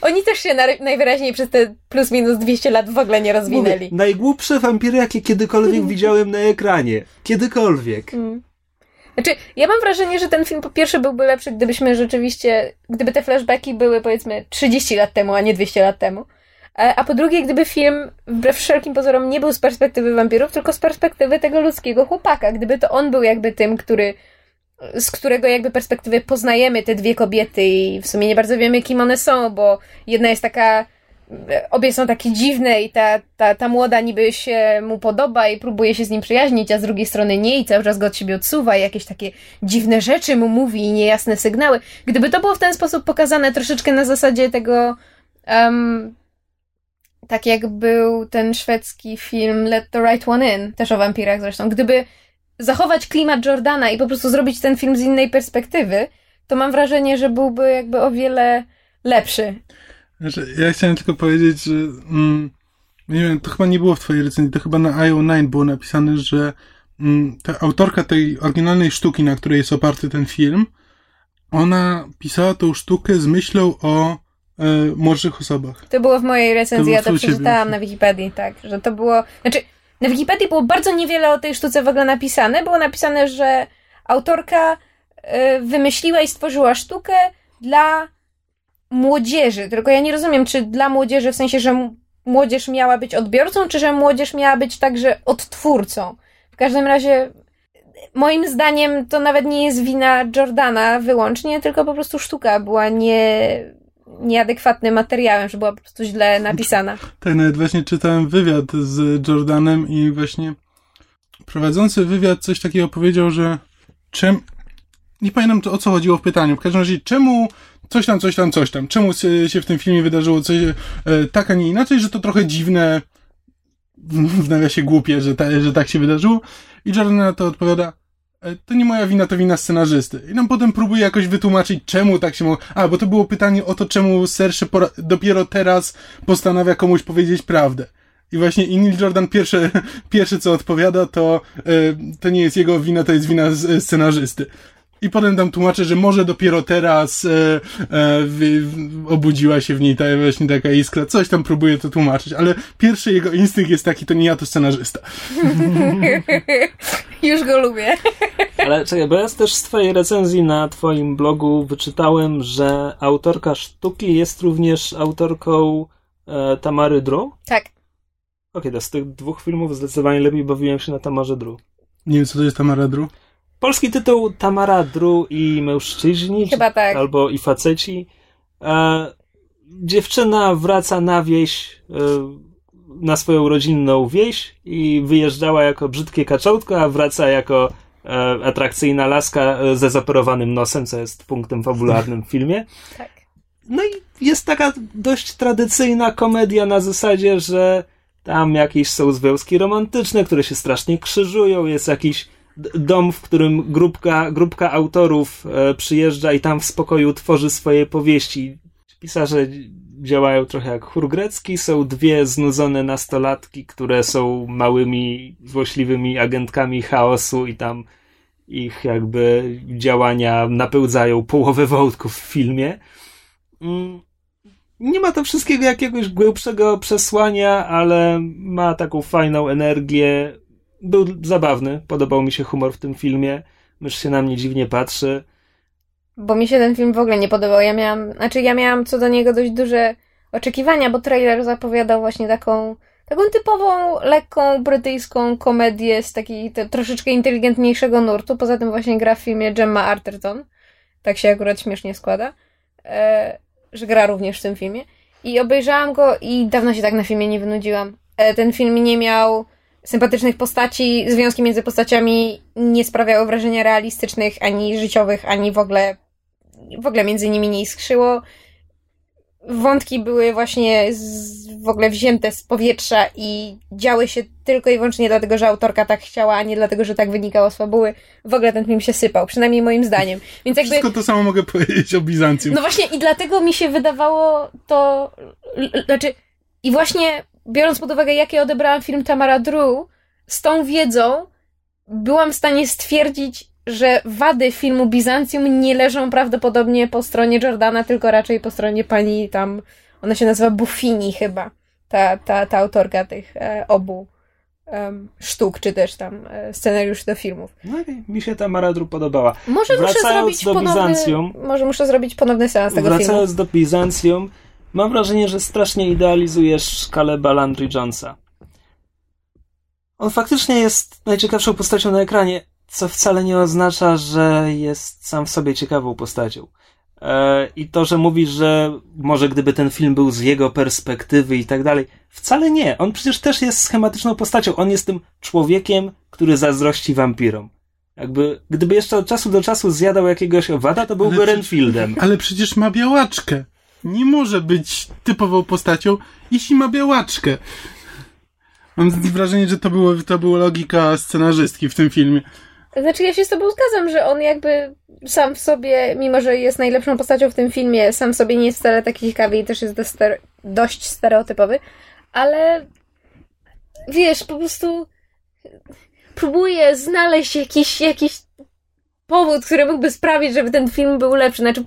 Oni też się na, najwyraźniej przez te plus minus 200 lat w ogóle nie Mówię, rozwinęli. najgłupsze wampiry, jakie kiedykolwiek widziałem na ekranie. Kiedykolwiek. Mm. Znaczy, ja mam wrażenie, że ten film po pierwsze byłby lepszy, gdybyśmy rzeczywiście, gdyby te flashbacki były powiedzmy 30 lat temu, a nie 200 lat temu. E, A po drugie, gdyby film wbrew wszelkim pozorom nie był z perspektywy wampirów, tylko z perspektywy tego ludzkiego chłopaka. Gdyby to on był jakby tym, który, z którego jakby perspektywy poznajemy te dwie kobiety i w sumie nie bardzo wiemy, kim one są, bo jedna jest taka obie są takie dziwne i ta, ta, ta młoda niby się mu podoba i próbuje się z nim przyjaźnić, a z drugiej strony nie i cały czas go od siebie odsuwa i jakieś takie dziwne rzeczy mu mówi i niejasne sygnały. Gdyby to było w ten sposób pokazane troszeczkę na zasadzie tego em, tak jak był ten szwedzki film Let the Right One In, też o wampirach zresztą. Gdyby zachować klimat Jordana i po prostu zrobić ten film z innej perspektywy, to mam wrażenie, że byłby jakby o wiele lepszy. Znaczy, ja chciałem tylko powiedzieć, że mm, nie wiem, to chyba nie było w twojej recenzji, to chyba na IO9 było napisane, że mm, ta autorka tej oryginalnej sztuki, na której jest oparty ten film, ona pisała tą sztukę z myślą o e, młodszych osobach. To było w mojej recenzji, ja to przeczytałam na Wikipedii, tak, że to było, znaczy, na Wikipedii było bardzo niewiele o tej sztuce w ogóle napisane, było napisane, że autorka y, wymyśliła i stworzyła sztukę dla młodzieży, tylko ja nie rozumiem, czy dla młodzieży w sensie, że młodzież miała być odbiorcą, czy że młodzież miała być także odtwórcą. W każdym razie, moim zdaniem, to nawet nie jest wina Jordana wyłącznie, tylko po prostu sztuka była nie, nieadekwatnym materiałem, że była po prostu źle napisana. Tak, nawet właśnie czytałem wywiad z Jordanem i właśnie prowadzący wywiad coś takiego powiedział, że czym... Nie pamiętam to, o co chodziło w pytaniu. W każdym razie, czemu coś tam, coś tam, coś tam. Czemu się w tym filmie wydarzyło coś e, tak, a nie inaczej, że to trochę dziwne, w nawiasie głupie, że, ta, że tak się wydarzyło. I Jordan na to odpowiada, to nie moja wina, to wina scenarzysty. I nam potem próbuje jakoś wytłumaczyć, czemu tak się mogło... A, bo to było pytanie o to, czemu Sersze pora... dopiero teraz postanawia komuś powiedzieć prawdę. I właśnie i Neil Jordan pierwsze, pierwsze co odpowiada, to e, to nie jest jego wina, to jest wina scenarzysty. I potem tam tłumaczę, że może dopiero teraz e, e, w- obudziła się w niej ta właśnie taka iskra. Coś tam próbuje to tłumaczyć, ale pierwszy jego instynkt jest taki, to nie ja, to scenarzysta. Już go lubię. Ale czekaj, bo ja też z twojej recenzji na twoim blogu wyczytałem, że autorka sztuki jest również autorką e, Tamary Drew. Tak. Okej, to z tych dwóch filmów zdecydowanie lepiej bawiłem się na Tamarze Drew. Nie wiem, co to jest Tamara Drew. Polski tytuł Tamara Drew i mężczyźni. Chyba tak. Albo i faceci. E, dziewczyna wraca na wieś, e, na swoją rodzinną wieś i wyjeżdżała jako brzydkie kaczątko, a wraca jako e, atrakcyjna laska e, ze zaperowanym nosem, co jest punktem fabularnym w filmie. Tak. No i jest taka dość tradycyjna komedia na zasadzie, że tam jakieś są związki romantyczne, które się strasznie krzyżują, jest jakiś dom, w którym grupka, grupka autorów e, przyjeżdża i tam w spokoju tworzy swoje powieści. Pisarze działają trochę jak chór grecki. Są dwie znudzone nastolatki, które są małymi, złośliwymi agentkami chaosu i tam ich jakby działania napełdzają połowę wątków w filmie. Mm, nie ma to wszystkiego jakiegoś głębszego przesłania, ale ma taką fajną energię. Był zabawny, podobał mi się humor w tym filmie. Mysz się na mnie dziwnie patrzy. Bo mi się ten film w ogóle nie podobał. Ja miałam, znaczy ja miałam co do niego dość duże oczekiwania, bo trailer zapowiadał właśnie taką, taką typową, lekką brytyjską komedię z takiej te, troszeczkę inteligentniejszego nurtu. Poza tym właśnie gra w filmie Gemma Arterton. Tak się akurat śmiesznie składa. E, że gra również w tym filmie. I obejrzałam go i dawno się tak na filmie nie wynudziłam. E, ten film nie miał sympatycznych postaci, związki między postaciami nie sprawiały wrażenia realistycznych, ani życiowych, ani w ogóle w ogóle między nimi nie iskrzyło. Wątki były właśnie z, w ogóle wzięte z powietrza i działy się tylko i wyłącznie dlatego, że autorka tak chciała, a nie dlatego, że tak wynikało z fabuły. W ogóle ten film się sypał, przynajmniej moim zdaniem. Więc jakby... Wszystko to samo mogę powiedzieć o Bizancjum. No właśnie i dlatego mi się wydawało to... Znaczy, i właśnie biorąc pod uwagę, jakie odebrałam film Tamara Drew, z tą wiedzą byłam w stanie stwierdzić, że wady filmu Bizancjum nie leżą prawdopodobnie po stronie Jordana, tylko raczej po stronie pani tam, ona się nazywa Buffini chyba, ta, ta, ta autorka tych e, obu um, sztuk, czy też tam e, scenariuszy do filmów. No i mi się ta Maradru podobała. Może Wracając muszę zrobić do ponowny, Bizancjum, może muszę zrobić ponowny seans tego Wracając filmu. do Bizancjum, mam wrażenie, że strasznie idealizujesz Caleba Landry Jonesa. On faktycznie jest najciekawszą postacią na ekranie, co wcale nie oznacza, że jest sam w sobie ciekawą postacią. E, I to, że mówisz, że może gdyby ten film był z jego perspektywy i tak dalej, wcale nie. On przecież też jest schematyczną postacią. On jest tym człowiekiem, który zazdrości wampirom. Jakby, gdyby jeszcze od czasu do czasu zjadał jakiegoś owada, to byłby Ale Renfieldem. Ale przecież ma białaczkę. Nie może być typową postacią, jeśli ma białaczkę. Mam wrażenie, że to, było, to była logika scenarzystki w tym filmie. Znaczy, ja się z tobą zgadzam, że on jakby sam w sobie, mimo że jest najlepszą postacią w tym filmie, sam w sobie nie jest wcale taki ciekawy i też jest dość, stere- dość stereotypowy, ale wiesz, po prostu próbuję znaleźć jakiś, jakiś powód, który mógłby sprawić, żeby ten film był lepszy. Znaczy,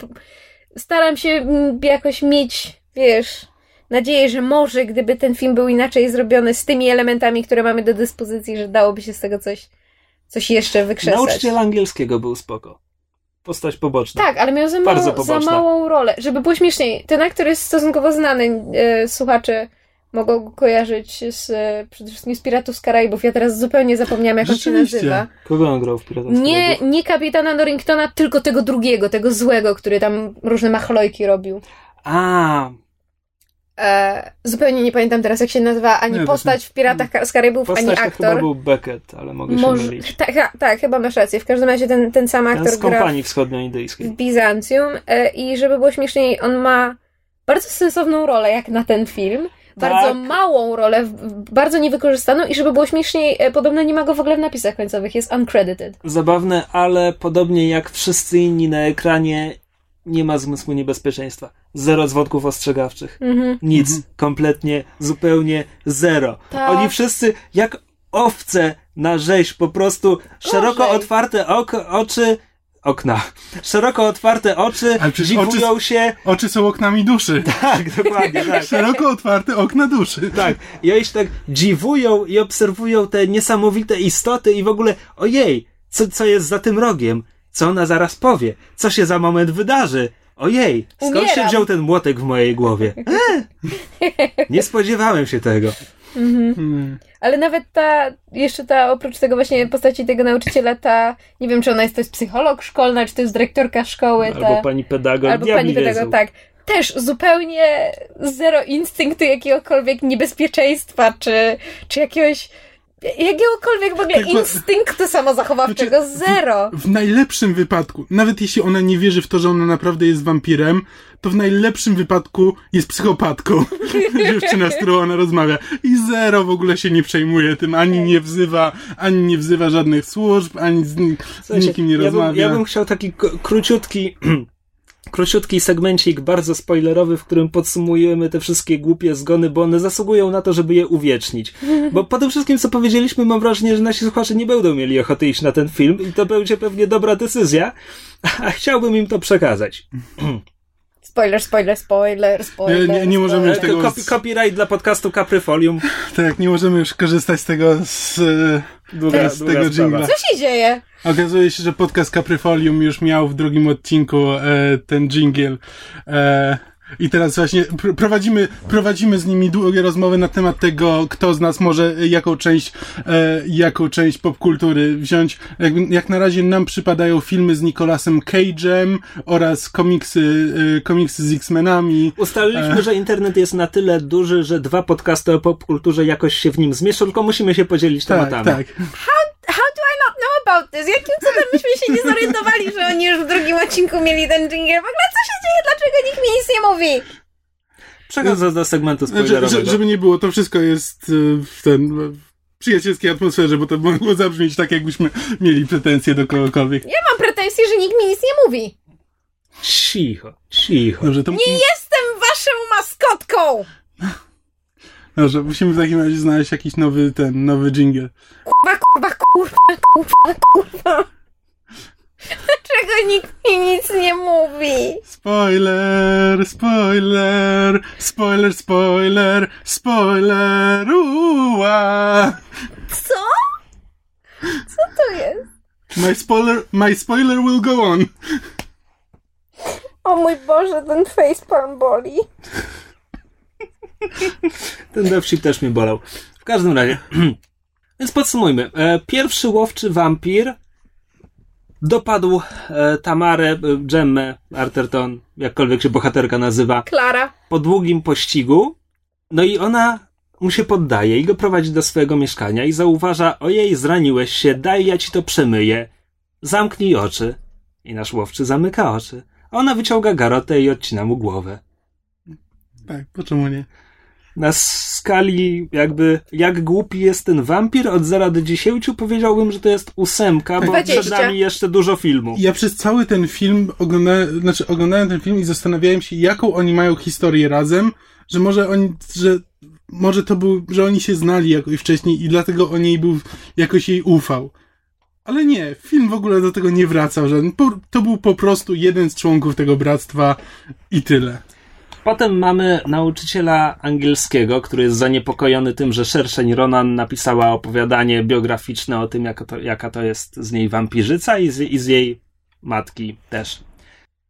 staram się mm, jakoś mieć, wiesz, nadzieję, że może gdyby ten film był inaczej zrobiony z tymi elementami, które mamy do dyspozycji, że dałoby się z tego coś coś jeszcze wykrzesać. Nauczyciel angielskiego był spoko. Postać poboczna. Tak, ale miał za, mało, za małą rolę. Żeby było śmieszniej, ten aktor jest stosunkowo znany. E, słuchacze mogą go kojarzyć z, e, przede wszystkim z Piratów z Karaibów. Ja teraz zupełnie zapomniałam, jak on się nazywa. Kogo on grał w Piratach Nie, Karaibu? nie kapitana Norringtona, tylko tego drugiego, tego złego, który tam różne machlojki robił. A, E, zupełnie nie pamiętam teraz, jak się nazywa ani Nie, postać w Piratach z Karaibów, ani postać to chyba aktor. był Beckett, ale mogę się Może, mylić. tak, tak, tak, chyba masz rację. W każdym razie ten, ten sam Ten aktor z gra kompanii w wschodnioindyjskiej. Bizancjum e, i żeby było śmieszniej, on ma bardzo sensowną rolę jak na ten film. Bardzo Tak. małą rolę, bardzo niewykorzystaną i żeby było śmieszniej, e, podobno nie ma go w ogóle w napisach końcowych, jest uncredited. Zabawne, ale podobnie jak wszyscy inni na ekranie, nie ma zmysłu niebezpieczeństwa. Zero zwodków ostrzegawczych. Mhm. Nic. Kompletnie, zupełnie zero. Tak. Oni wszyscy jak owce na rzeź, po prostu szeroko otwarte oko, oczy, okna. Szeroko otwarte oczy, Ale dziwują się. Oczy są oknami duszy. Tak, dokładnie, tak. Szeroko otwarte okna duszy. Tak, i oni się tak dziwują i obserwują te niesamowite istoty i w ogóle, ojej, co, co jest za tym rogiem? Co ona zaraz powie? Co się za moment wydarzy? Ojej, skąd się Umieram. wziął ten młotek w mojej głowie? E, nie spodziewałem się tego. Hmm. Ale nawet ta, jeszcze ta, oprócz tego właśnie postaci tego nauczyciela, ta, nie wiem czy ona jest, to jest psycholog szkolna, czy to jest dyrektorka szkoły, ta, Albo pani pedagog, albo pani wiedzą. tak. Też zupełnie zero instynktu jakiegokolwiek niebezpieczeństwa, czy, czy jakiegoś, jakiegokolwiek w ogóle Tak, instynktu samozachowawczego, Znaczy, zero. W najlepszym wypadku, nawet jeśli ona nie wierzy w to, że ona naprawdę jest wampirem, to w najlepszym wypadku jest psychopatką. Dziewczyna, z którą ona rozmawia. I zero w ogóle się nie przejmuje tym, ani nie wzywa, ani nie wzywa żadnych służb, ani z, z nikim nie ja bym, rozmawia. ja bym chciał taki króciutki króciutki segmencik, bardzo spoilerowy, w którym podsumujemy te wszystkie głupie zgony, bo one zasługują na to, żeby je uwiecznić. Bo po tym wszystkim, co powiedzieliśmy, mam wrażenie, że nasi słuchacze nie będą mieli ochoty iść na ten film i to będzie pewnie dobra decyzja, a chciałbym im to przekazać. Spoiler, spoiler, spoiler, spoiler. Nie, nie, nie możemy już tego... Copy, copyright dla podcastu Capryfolium. Tak, nie możemy już korzystać z tego, z, Długa, z tego jingla. Co się dzieje? Okazuje się, że podcast Capryfolium już miał w drugim odcinku e, ten jingle. E, I teraz właśnie pr- prowadzimy, prowadzimy z nimi długie rozmowy na temat tego, kto z nas może e, jaką część, e, jaką część popkultury wziąć. Jakby, jak na razie nam przypadają filmy z Nicolasem Cage'em oraz komiksy, e, komiksy z X-Menami. Ustaliliśmy, że internet jest na tyle duży, że dwa podcasty o popkulturze jakoś się w nim zmieszczą, tylko musimy się podzielić Tak, tematami. tak. How do not know about this? Jakim cudem myśmy się nie zorientowali, że oni już w drugim odcinku mieli ten jingle? W ogóle co się dzieje? Dlaczego nikt mi nic nie mówi? Przechodząc do segmentu spoilerowego. że, żeby nie było, to wszystko jest e, w ten w przyjacielskiej atmosferze, bo to mogło zabrzmieć tak, jakbyśmy mieli pretensje do kogokolwiek. Ja mam pretensje, że nikt mi nic nie mówi. Cicho, cicho. Dobrze, to Nie jestem waszą maskotką! Dobrze, musimy w takim razie znaleźć jakiś nowy, ten, nowy jingle. Kurwa, kurwa, kurwa, kurwa, kurwa. Dlaczego nikt mi nic nie mówi? Spoiler, spoiler, spoiler, spoiler, spoiler, uła. Co? Co to jest? My spoiler, my spoiler will go on. O mój Boże, ten facepalm boli. Ten dowcip też mnie bolał. W każdym razie. Więc podsumujmy. E, Pierwszy łowczy wampir dopadł e, Tamarę, e, Gemmę, Arterton, jakkolwiek się bohaterka nazywa, Klara. po długim pościgu. No i ona mu się poddaje i go prowadzi do swojego mieszkania i zauważa, ojej, zraniłeś się, daj ja ci to przemyję. Zamknij oczy. I nasz łowczy zamyka oczy. A ona wyciąga garotę i odcina mu głowę. Tak, po czemu nie? Na skali jakby jak głupi jest ten wampir od 0 do 10 powiedziałbym, że to jest ósemka, bo 20. przed nami jeszcze dużo filmu. Ja przez cały ten film oglądałem, znaczy oglądałem ten film i zastanawiałem się, jaką oni mają historię razem, że może oni, że może to był, że oni się znali jakoś wcześniej i dlatego on jej był, jakoś jej ufał. Ale nie, film w ogóle do tego nie wracał, że po, to był po prostu jeden z członków tego bractwa i tyle. Potem mamy nauczyciela angielskiego, który jest zaniepokojony tym, że Szerszeń Ronan napisała opowiadanie biograficzne o tym, jaka to, jaka to jest z niej wampirzyca i z, i z jej matki też.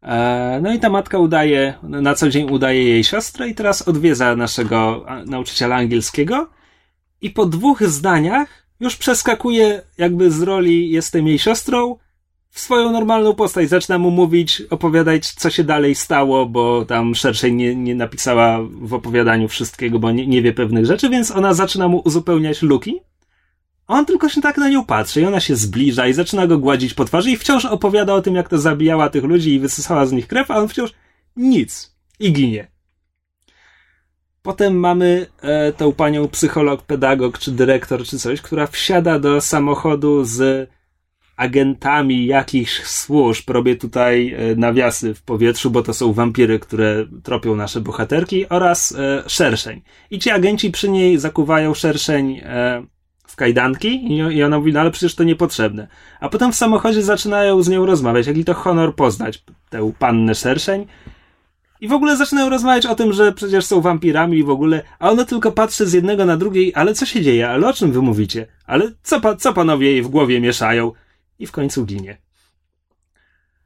E, No i ta matka udaje, na co dzień udaje jej siostrę i teraz odwiedza naszego nauczyciela angielskiego i po dwóch zdaniach już przeskakuje jakby z roli jestem jej siostrą w swoją normalną postać. Zaczyna mu mówić, opowiadać, co się dalej stało, bo tam szerszej nie, nie napisała w opowiadaniu wszystkiego, bo nie, nie wie pewnych rzeczy, więc ona zaczyna mu uzupełniać luki. On tylko się tak na nią patrzy i ona się zbliża i zaczyna go gładzić po twarzy i wciąż opowiada o tym, jak to zabijała tych ludzi i wysysała z nich krew, a on wciąż nic i ginie. Potem mamy e, tą panią psycholog, pedagog czy dyrektor czy coś, która wsiada do samochodu z agentami jakichś służb. Robię tutaj e, nawiasy w powietrzu, bo to są wampiry, które tropią nasze bohaterki oraz e, szerszeń. I ci agenci przy niej zakuwają szerszeń e, w kajdanki i, ona mówi, no ale przecież to niepotrzebne. A potem w samochodzie zaczynają z nią rozmawiać, jaki to honor poznać tę pannę szerszeń. I w ogóle zaczynają rozmawiać o tym, że przecież są wampirami i w ogóle, a ona tylko patrzy z jednego na drugiej, ale co się dzieje, ale o czym wy mówicie? Ale co, co panowie jej w głowie mieszają? I w końcu ginie.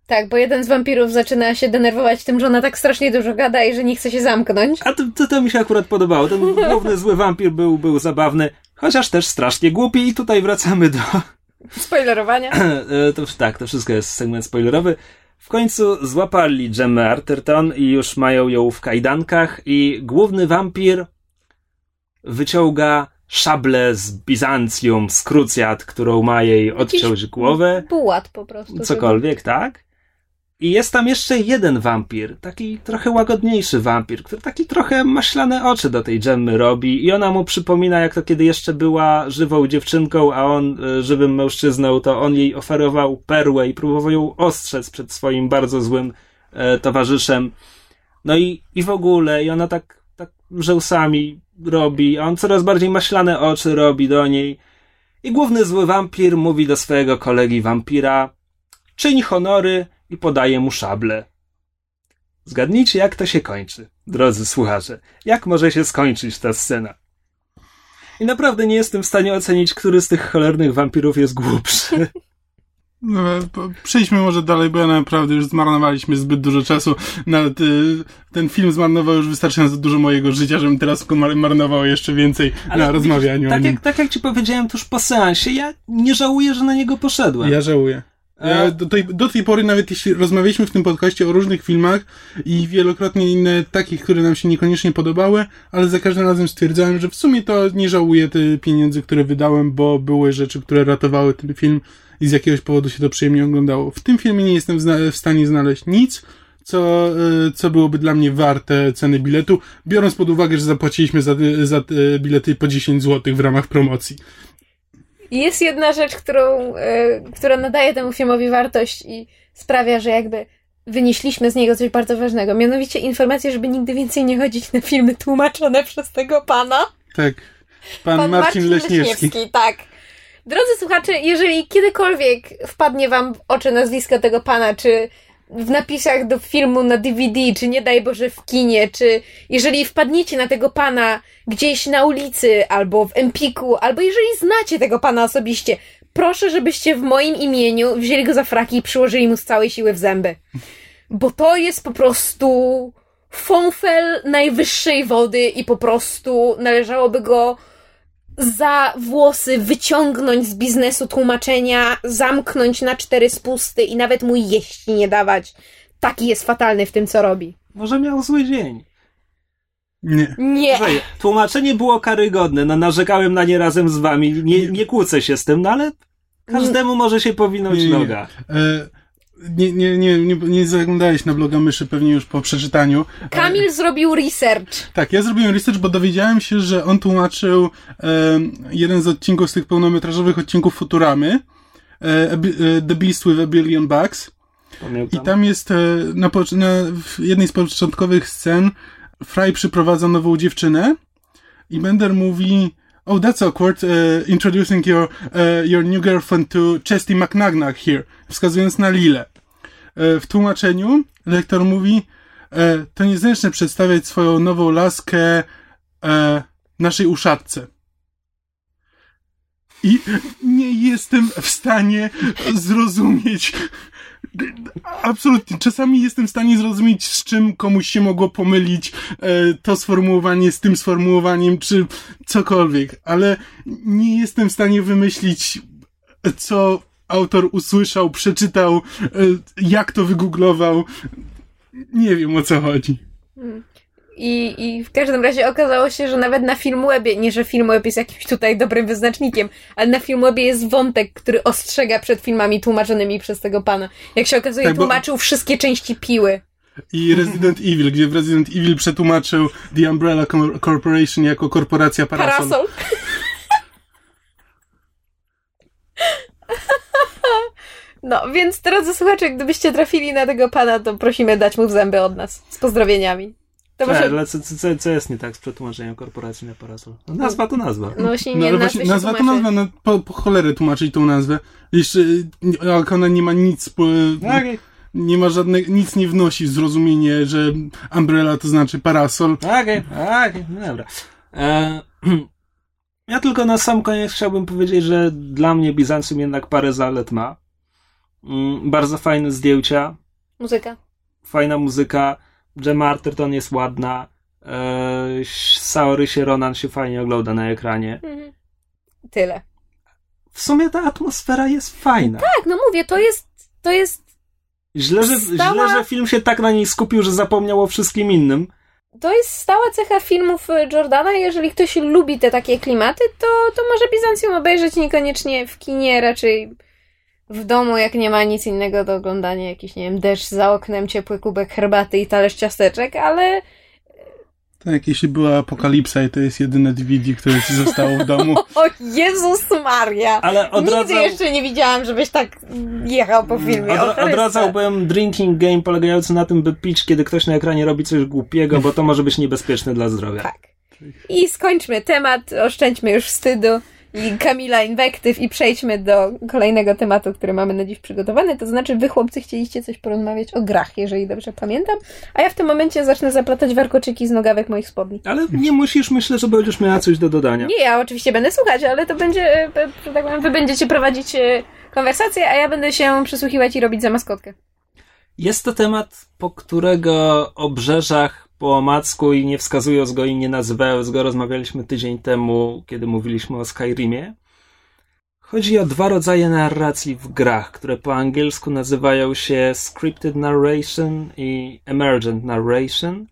Tak, bo jeden z wampirów zaczyna się denerwować tym, że ona tak strasznie dużo gada i że nie chce się zamknąć. A to, to, to mi się akurat podobało. Ten główny zły wampir był, był zabawny, chociaż też strasznie głupi i tutaj wracamy do... Spoilerowania. E, to, tak, to wszystko jest segment spoilerowy. W końcu złapali Gemmę Arterton i już mają ją w kajdankach i główny wampir wyciąga szablę z Bizancjum, z krucjat, którą ma jej odciąć głowę. Bułat po prostu. Cokolwiek, tak? I jest tam jeszcze jeden wampir, taki trochę łagodniejszy wampir, który taki trochę maślane oczy do tej Gemmy robi i ona mu przypomina, jak to kiedy jeszcze była żywą dziewczynką, a on y, żywym mężczyzną, to on jej oferował perłę i próbował ją ostrzec przed swoim bardzo złym e, towarzyszem. No i, i w ogóle, i ona tak, tak rzęsami robi, on coraz bardziej maślane oczy robi do niej. I główny zły wampir mówi do swojego kolegi wampira, czyń honory i podaje mu szable. Zgadnijcie, jak to się kończy, drodzy słuchacze. Jak może się skończyć ta scena? I naprawdę nie jestem w stanie ocenić, który z tych cholernych wampirów jest głupszy. No, przejdźmy może dalej, bo ja naprawdę już zmarnowaliśmy zbyt dużo czasu. Nawet y, ten film zmarnował już wystarczająco dużo mojego życia, żebym teraz marnował jeszcze więcej Ale na rozmawianiu tak o nim. Jak, tak jak ci powiedziałem tuż po seansie, ja nie żałuję, że na niego poszedłem. Ja żałuję. Ja do, tej, do tej pory, nawet jeśli rozmawialiśmy w tym podcaście o różnych filmach i wielokrotnie inne takich, które nam się niekoniecznie podobały, ale za każdym razem stwierdzałem, że w sumie to nie żałuję tych pieniędzy, które wydałem, bo były rzeczy, które ratowały ten film i z jakiegoś powodu się to przyjemnie oglądało. W tym filmie nie jestem w stanie znaleźć nic, co, e, co byłoby dla mnie warte ceny biletu, biorąc pod uwagę, że zapłaciliśmy za, za bilety po 10 zł w ramach promocji. Jest jedna rzecz, którą, e, która nadaje temu filmowi wartość i sprawia, że jakby wynieśliśmy z niego coś bardzo ważnego. Mianowicie informację, żeby nigdy więcej nie chodzić na filmy tłumaczone przez tego pana. Tak. Pan, Pan Marcin, Marcin Leśniewski. Leśniewski. Tak. Drodzy słuchacze, jeżeli kiedykolwiek wpadnie wam w oczy nazwisko tego pana, czy w napisach do filmu na DVD, czy nie daj Boże w kinie, czy jeżeli wpadniecie na tego pana gdzieś na ulicy, albo w Empiku, albo jeżeli znacie tego pana osobiście, proszę, żebyście w moim imieniu wzięli go za fraki i przyłożyli mu z całej siły w zęby. Bo to jest po prostu fonfel najwyższej wody i po prostu należałoby go za włosy wyciągnąć z biznesu tłumaczenia, zamknąć na cztery spusty i nawet mu jeść nie dawać. Taki jest fatalny w tym, co robi. Może miał zły dzień. Nie. Nie. Słuchaj, tłumaczenie było karygodne, no narzekałem na nie razem z wami, nie, nie kłócę się z tym, no ale każdemu może się powinąć nie, noga. E, nie, nie, nie, nie, nie zaglądałeś na bloga myszy pewnie już po przeczytaniu. Kamil zrobił research. Tak, ja zrobiłem research, bo dowiedziałem się, że on tłumaczył e, jeden z odcinków z tych pełnometrażowych odcinków Futuramy, e, e The Beast with a Billion Bucks. Pamiętam. I tam jest e, na, na, w jednej z początkowych scen Fry przyprowadza nową dziewczynę i Bender mówi Oh, that's awkward, uh, introducing your, uh, your new girlfriend to Chesty McNagnach here, wskazując na Lilę. E, w tłumaczeniu lektor mówi, e, to niezręczne przedstawiać swoją nową laskę e, naszej uszatce. I nie jestem w stanie zrozumieć. Absolutnie. Czasami jestem w stanie zrozumieć, z czym komuś się mogło pomylić to sformułowanie z tym sformułowaniem, czy cokolwiek, ale nie jestem w stanie wymyślić, co autor usłyszał, przeczytał, e, jak to wygooglował. Nie wiem o co chodzi. I, I w każdym razie okazało się, że nawet na Filmwebie, nie że Filmweb jest jakimś tutaj dobrym wyznacznikiem, ale na Filmwebie jest wątek, który ostrzega przed filmami tłumaczonymi przez tego pana. Jak się okazuje, tak, tłumaczył wszystkie części piły. I Resident Evil, gdzie w Resident Evil przetłumaczył The Umbrella Corporation jako korporacja Parasol. Parasol. No, więc drodzy słuchacze, gdybyście trafili na tego pana, to prosimy dać mu w zęby od nas. Z pozdrowieniami. To może... ale co, co, co jest nie tak z przetłumaczeniem korporacji na parasol? No, nazwa to nazwa. No właśnie nie, no, właśnie, nazwa to nazwa, no, po, po cholerę tłumaczyć tą nazwę. Jeszcze, jak ona nie ma nic, po, okay. nie ma żadnych, nic nie wnosi zrozumienie, że umbrella to znaczy parasol. Okej, okay, okay, no dobra. E, ja tylko na sam koniec chciałbym powiedzieć, że dla mnie Bizancjum jednak parę zalet ma. Mm, bardzo fajne zdjęcia. Muzyka. Fajna muzyka. Gemma Arterton jest ładna. E, Saory się Ronan się fajnie ogląda na ekranie. Mhm. Tyle. W sumie ta atmosfera jest fajna. Tak, no mówię, to jest to jest źle że, stała... źle, że film się tak na niej skupił, że zapomniał o wszystkim innym. To jest stała cecha filmów Jordana. Jeżeli ktoś lubi te takie klimaty, to, to może Bizancjum obejrzeć niekoniecznie w kinie, raczej w domu, jak nie ma nic innego do oglądania, jakiś, nie wiem, deszcz za oknem, ciepły kubek herbaty i talerz ciasteczek, ale Tak, jeśli była apokalipsa i to jest jedyne DVD, które ci zostało w domu. O Jezus Maria! Ale odradzał... Nigdy jeszcze nie widziałam, żebyś tak jechał po filmie. Od, odradzałbym drinking game polegający na tym, by pić, kiedy ktoś na ekranie robi coś głupiego, bo to może być niebezpieczne dla zdrowia. Tak. I skończmy temat, oszczędźmy już wstydu i Kamila inwektyw i przejdźmy do kolejnego tematu, który mamy na dziś przygotowany. To znaczy, wy chłopcy chcieliście coś porozmawiać o grach, jeżeli dobrze pamiętam, a ja w tym momencie zacznę zaplatać warkoczyki z nogawek moich spodni. Ale nie musisz, myślę, że będziesz miała coś do dodania. Nie, ja oczywiście będę słuchać, ale to będzie, że tak powiem, wy będziecie prowadzić e, konwersację, a ja będę się przysłuchiwać i robić za maskotkę. Jest to temat, po którego obrzeżach po omacku i nie wskazując go i nie nazywając go, rozmawialiśmy tydzień temu, kiedy mówiliśmy o Skyrimie. Chodzi o dwa rodzaje narracji w grach, które po angielsku nazywają się Scripted Narration i Emergent Narration.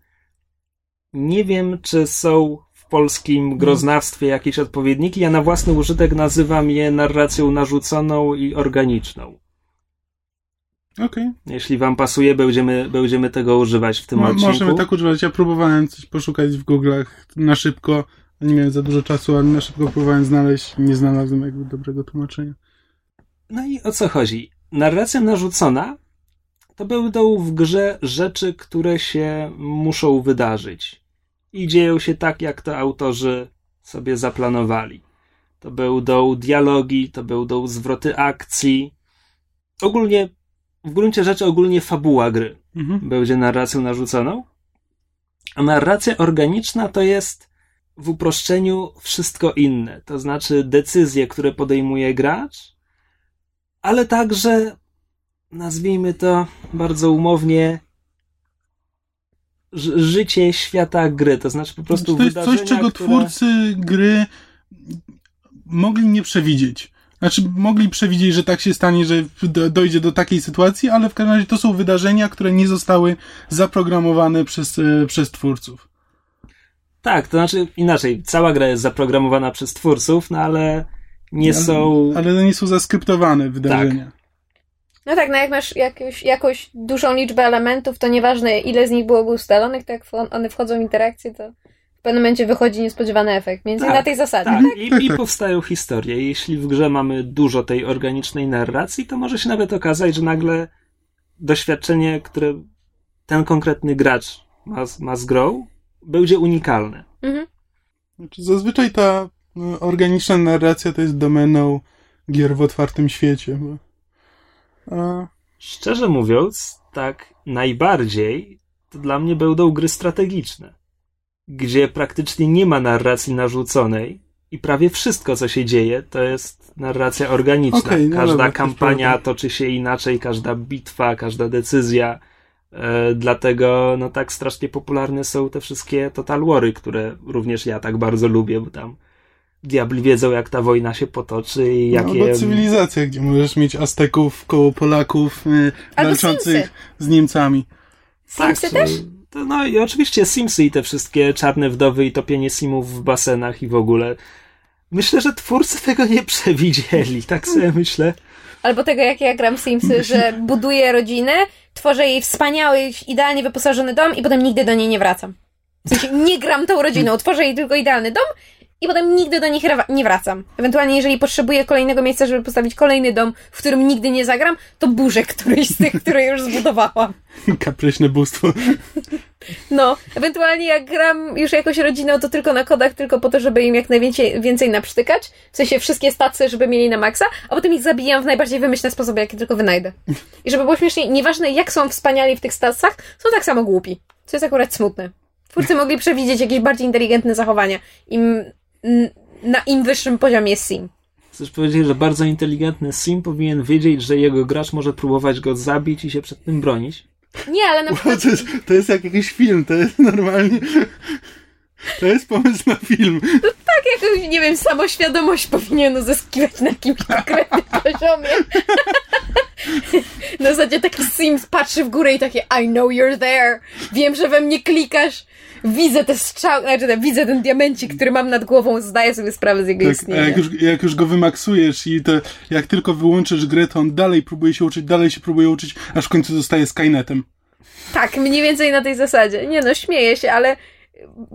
Nie wiem, czy są w polskim groznawstwie jakieś odpowiedniki. Ja na własny użytek nazywam je narracją narzuconą i organiczną. Okay. Jeśli wam pasuje, będziemy, będziemy tego używać w tym Mo, odcinku. Możemy tak używać. Ja próbowałem coś poszukać w Google'ach na szybko. Nie miałem za dużo czasu, ale na szybko próbowałem znaleźć. Nie znalazłem jakby dobrego tłumaczenia. No i o co chodzi? Narracja narzucona to będą w grze rzeczy, które się muszą wydarzyć. I dzieją się tak, jak to autorzy sobie zaplanowali. To będą dialogi, to będą zwroty akcji. Ogólnie w gruncie rzeczy ogólnie fabuła gry mhm. będzie narracją narzuconą. A narracja organiczna to jest w uproszczeniu wszystko inne. To znaczy decyzje, które podejmuje gracz, ale także, nazwijmy to bardzo umownie, życie świata gry. To znaczy po prostu To jest coś, czego które... twórcy gry mogli nie przewidzieć. Znaczy, mogli przewidzieć, że tak się stanie, że dojdzie do takiej sytuacji, ale w każdym razie to są wydarzenia, które nie zostały zaprogramowane przez, e, przez twórców. Tak, to znaczy inaczej. Cała gra jest zaprogramowana przez twórców, no ale nie ale, są. Ale nie są zaskryptowane wydarzenia. Tak. No tak, no jak masz jakąś, jakąś dużą liczbę elementów, to nieważne ile z nich byłoby ustalonych, to jak one wchodzą w interakcję, to w pewnym momencie wychodzi niespodziewany efekt. Między tak, na tej zasadzie. Tak. tak? I, I powstają historie. Jeśli w grze mamy dużo tej organicznej narracji, to może się nawet okazać, że nagle doświadczenie, które ten konkretny gracz ma, ma z grą, będzie unikalne. Mhm. Znaczy, zazwyczaj ta no, organiczna narracja to jest domeną gier w otwartym świecie. Bo... A... Szczerze mówiąc, tak najbardziej to dla mnie będą gry strategiczne gdzie praktycznie nie ma narracji narzuconej i prawie wszystko, co się dzieje, to jest narracja organiczna. Okay, no każda dobra, kampania toczy się inaczej, każda bitwa, każda decyzja. E, dlatego no tak strasznie popularne są te wszystkie Total Wary, które również ja tak bardzo lubię, bo tam diabli wiedzą, jak ta wojna się potoczy i jakie... No, albo cywilizacja, gdzie możesz mieć Azteków koło Polaków y, walczących z Niemcami. Simsy tak, też? No i oczywiście Simsy i te wszystkie czarne wdowy i topienie simów w basenach i w ogóle. Myślę, że twórcy tego nie przewidzieli, tak sobie myślę. Albo tego, jak ja gram Simsy, że buduję rodzinę, tworzę jej wspaniały, idealnie wyposażony dom i potem nigdy do niej nie wracam. W sensie nie gram tą rodziną, tworzę jej tylko idealny dom i potem nigdy do nich nie wracam. Ewentualnie, jeżeli potrzebuję kolejnego miejsca, żeby postawić kolejny dom, w którym nigdy nie zagram, to burzę któryś z tych, które już zbudowałam. Kapryśne bóstwo. No, ewentualnie jak gram już jakoś rodziną, to tylko na kodach, tylko po to, żeby im jak najwięcej więcej naprztykać. W sensie wszystkie stacje, żeby mieli na maksa, a potem ich zabijam w najbardziej wymyślne sposoby, jakie tylko wynajdę. I żeby było śmiesznie, nieważne jak są wspaniali w tych stacjach, są tak samo głupi. Co jest akurat smutne. Twórcy mogli przewidzieć jakieś bardziej inteligentne zachowania. Im na im wyższym poziomie jest sim. Chcesz powiedzieć, że bardzo inteligentny sim powinien wiedzieć, że jego gracz może próbować go zabić i się przed tym bronić? Nie, ale na przykład... To jest, to jest jak jakiś film, to jest normalnie... To jest pomysł na film. To tak, jakąś, nie wiem, samoświadomość powinien uzyskiwać na jakimś konkretnym poziomie. na zasadzie taki Sims patrzy w górę i takie I know you're there. Wiem, że we mnie klikasz widzę te strzały, znaczy widzę ten diamencik, który mam nad głową, zdaję sobie sprawę z jego tak, istnienia. A jak już, jak już go wymaksujesz i to, jak tylko wyłączysz grę, to on dalej próbuje się uczyć, dalej się próbuje uczyć, aż w końcu zostaje Skynetem. Tak, mniej więcej na tej zasadzie. Nie no, śmieję się, ale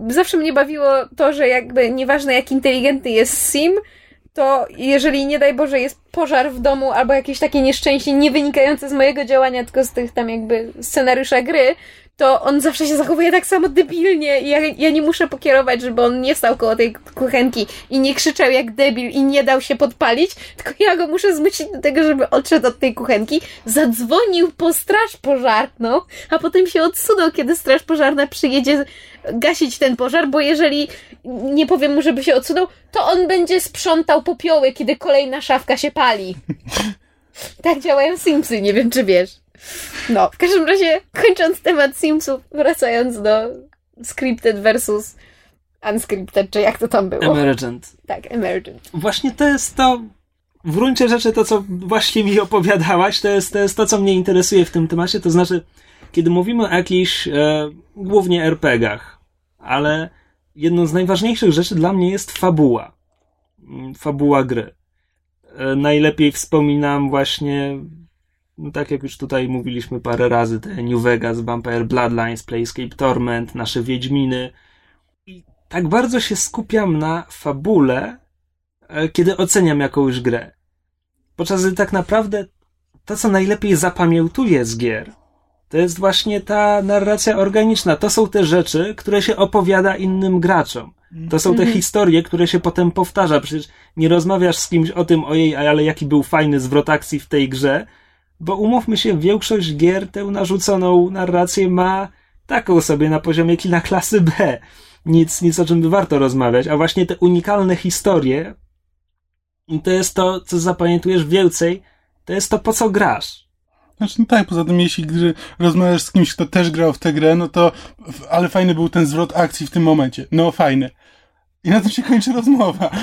zawsze mnie bawiło to, że jakby nieważne jak inteligentny jest Sim, to jeżeli nie daj Boże jest pożar w domu albo jakieś takie nieszczęście nie wynikające z mojego działania, tylko z tych tam jakby scenariusza gry, to on zawsze się zachowuje tak samo debilnie i ja, ja nie muszę pokierować, żeby on nie stał koło tej kuchenki i nie krzyczał jak debil i nie dał się podpalić, tylko ja go muszę zmusić do tego, żeby odszedł od tej kuchenki, zadzwonił po straż pożarną, a potem się odsunął, kiedy straż pożarna przyjedzie gasić ten pożar, bo jeżeli nie powiem mu, żeby się odsunął, to on będzie sprzątał popioły, kiedy kolejna szafka się pali. Tak działają Simsy, nie wiem czy wiesz. No, w każdym razie, kończąc temat Simsów, wracając do scripted versus unscripted, czy jak to tam było? Emergent. Tak, emergent. Właśnie to jest to, w gruncie rzeczy to, co właśnie mi opowiadałaś, to jest, to jest to, co mnie interesuje w tym temacie, to znaczy, kiedy mówimy o jakichś e, głównie RPGach, ale jedną z najważniejszych rzeczy dla mnie jest fabuła. Mm, fabuła gry. E, najlepiej wspominam właśnie no tak jak już tutaj mówiliśmy parę razy, te New Vegas, Vampire Bloodlines, Playscape Torment, nasze Wiedźminy. I tak bardzo się skupiam na fabule, e, kiedy oceniam jakąś grę. Podczas gdy tak naprawdę to, co najlepiej zapamiętuję z gier, to jest właśnie ta narracja organiczna. To są te rzeczy, które się opowiada innym graczom. To są te mhm. historie, które się potem powtarza. Przecież nie rozmawiasz z kimś o tym, ojej, ale jaki był fajny zwrot akcji w tej grze, bo umówmy się, większość gier tę narzuconą narrację ma taką sobie na poziomie kina klasy B. Nic, nic o czym by warto rozmawiać, a właśnie te unikalne historie to jest to, co zapamiętujesz więcej, to jest to, po co grasz. Znaczy, no tak, poza tym, jeśli rozmawiasz z kimś, kto też grał w tę grę, no to, ale fajny był ten zwrot akcji w tym momencie. No, fajny. I na tym się kończy rozmowa.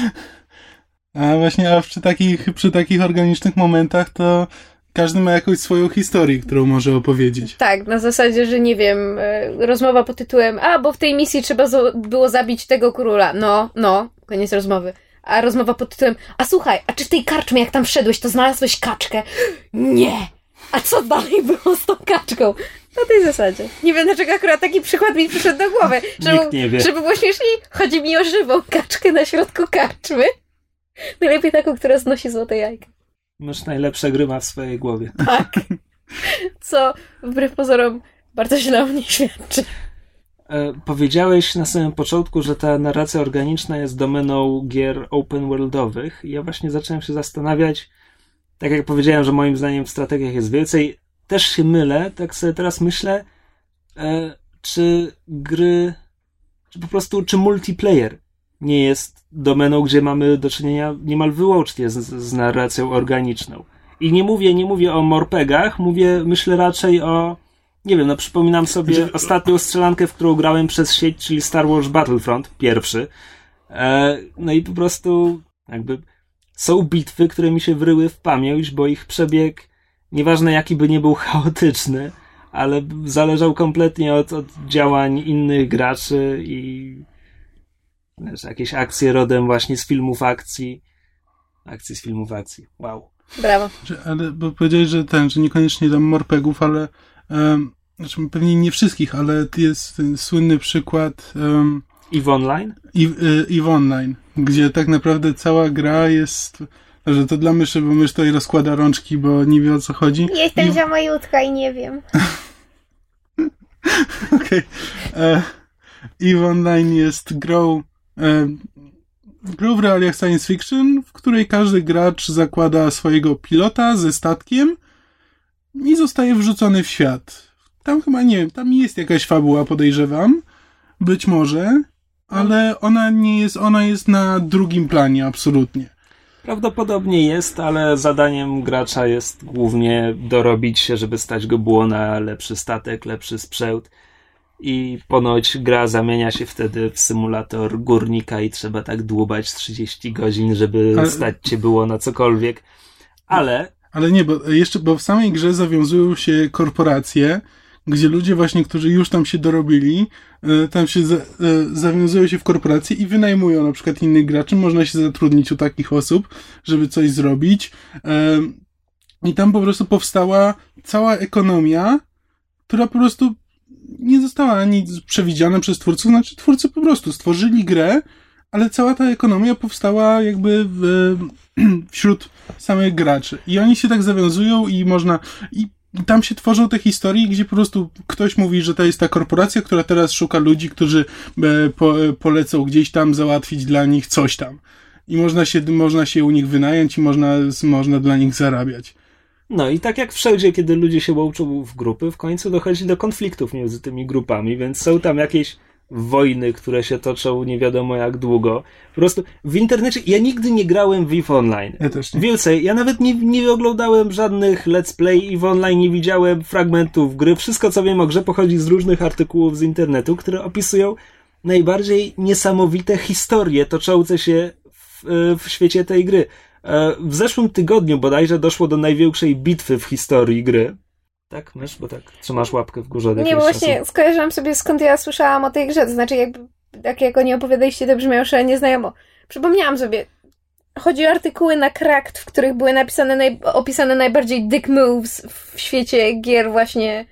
A właśnie, a przy takich, przy takich organicznych momentach to każdy ma jakąś swoją historię, którą może opowiedzieć. Tak, na zasadzie, że nie wiem, e, rozmowa pod tytułem, a bo w tej misji trzeba było zabić tego króla. No, no, koniec rozmowy. A rozmowa pod tytułem, a słuchaj, a czy w tej karczmie, jak tam wszedłeś, to znalazłeś kaczkę? Nie! A co dalej było z tą kaczką? Na tej zasadzie. Nie wiem, dlaczego akurat taki przykład mi przyszedł do głowy. Żeby, Nikt nie wie. żeby było śmieszniej, chodzi mi o żywą kaczkę na środku karczmy. Najlepiej taką, która znosi złote jajka. Masz najlepsze gry ma w swojej głowie. Tak. Co wbrew pozorom bardzo źle o mnie świadczy. E, powiedziałeś na samym początku, że ta narracja organiczna jest domeną gier open worldowych. Ja właśnie zacząłem się zastanawiać, tak jak powiedziałem, że moim zdaniem w strategiach jest więcej, też się mylę, tak sobie teraz myślę, e, czy gry, czy po prostu, czy multiplayer nie jest domeną, gdzie mamy do czynienia niemal wyłącznie z, z narracją organiczną. I nie mówię, nie mówię o morpegach, mówię, myślę raczej o, nie wiem, no przypominam sobie gdzie... ostatnią strzelankę, w którą grałem przez sieć, czyli Star Wars Battlefront, pierwszy. E, no i po prostu, jakby, są bitwy, które mi się wryły w pamięć, bo ich przebieg, nieważne jaki by nie był chaotyczny, ale zależał kompletnie od, od działań innych graczy i wiesz, jakieś akcje rodem właśnie z filmów akcji. Akcji z filmów akcji. Wow. Brawo. Ale, bo powiedziałeś, że ten, że niekoniecznie tam morpegów, ale um, znaczy pewnie nie wszystkich, ale jest ten słynny przykład um, EVE Online? EVE, EVE Online, gdzie tak naprawdę cała gra jest że to dla myszy, bo mysz tutaj rozkłada rączki, bo nie wie o co chodzi. Jestem I... za majutka i nie wiem. Okej. Okay. E, EVE Online jest grą grą w realiach science fiction, w której każdy gracz zakłada swojego pilota ze statkiem i zostaje wrzucony w świat. Tam chyba nie tam jest jakaś fabuła, podejrzewam. Być może, ale ona nie jest, ona jest na drugim planie, absolutnie. Prawdopodobnie jest, ale zadaniem gracza jest głównie dorobić się, żeby stać go było na lepszy statek, lepszy sprzęt i ponoć gra zamienia się wtedy w symulator górnika i trzeba tak dłubać 30 godzin, żeby ale... stać się było na cokolwiek. Ale... Ale nie, bo jeszcze, bo w samej grze zawiązują się korporacje, gdzie ludzie właśnie, którzy już tam się dorobili, e, tam się za, e, zawiązują się w korporacje i wynajmują na przykład innych graczy. Można się zatrudnić u takich osób, żeby coś zrobić. E, I tam po prostu powstała cała ekonomia, która po prostu nie została ani przewidziana przez twórców, znaczy twórcy po prostu stworzyli grę, ale cała ta ekonomia powstała jakby w, wśród samych graczy. I oni się tak zawiązują i można, i tam się tworzą te historie, gdzie po prostu ktoś mówi, że to jest ta korporacja, która teraz szuka ludzi, którzy e, po, e, polecą gdzieś tam załatwić dla nich coś tam. I można się, można się u nich wynająć i można, można dla nich zarabiać. No i tak jak wszędzie, kiedy ludzie się łączą w grupy, w końcu dochodzi do konfliktów między tymi grupami, więc są tam jakieś wojny, które się toczą nie wiadomo jak długo. Po prostu w internecie, ja nigdy nie grałem w EVE Online. Ja też nie. Więcej, ja nawet nie, nie oglądałem żadnych let's play EVE Online, nie widziałem fragmentów gry. Wszystko co wiem o grze pochodzi z różnych artykułów z internetu, które opisują najbardziej niesamowite historie toczące się w, w świecie tej gry. E, w zeszłym tygodniu bodajże doszło do największej bitwy w historii gry. Tak, mysz, bo tak trzymasz łapkę w górze. Nie, właśnie czasu. skojarzyłam sobie skąd ja słyszałam o tej grze. To znaczy, jakby, tak jak o niej opowiadaliście, to brzmiało szalenie znajomo. Przypomniałam sobie. Chodzi o artykuły na Cracked, w których były napisane naj, opisane najbardziej dick moves w świecie gier właśnie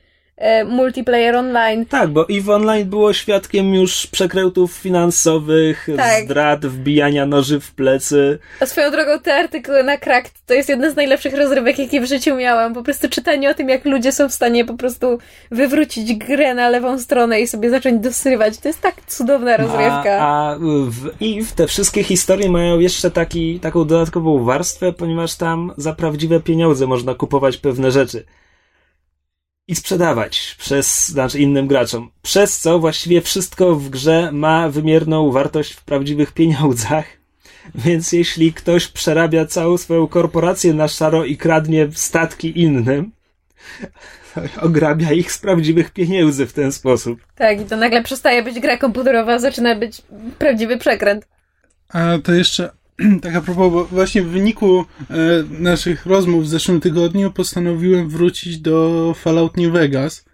multiplayer online. Tak, bo EVE Online było świadkiem już przekrętów finansowych, Tak. zdrad, wbijania noży w plecy. A swoją drogą te artykuły na Cracked to jest jedna z najlepszych rozrywek, jakie w życiu miałam. Po prostu czytanie o tym, jak ludzie są w stanie po prostu wywrócić grę na lewą stronę i sobie zacząć dosywać. To jest tak cudowna rozrywka. A, a w EVE te wszystkie historie mają jeszcze taki, taką dodatkową warstwę, ponieważ tam za prawdziwe pieniądze można kupować pewne rzeczy. I sprzedawać przez, znaczy innym graczom. Przez co właściwie wszystko w grze ma wymierną wartość w prawdziwych pieniądzach. Więc jeśli ktoś przerabia całą swoją korporację na szaro i kradnie statki innym, ograbia ich z prawdziwych pieniędzy w ten sposób. Tak, i to nagle przestaje być gra komputerowa, zaczyna być prawdziwy przekręt. A to jeszcze tak a propos, właśnie w wyniku e, naszych rozmów w zeszłym tygodniu postanowiłem wrócić do Fallout New Vegas,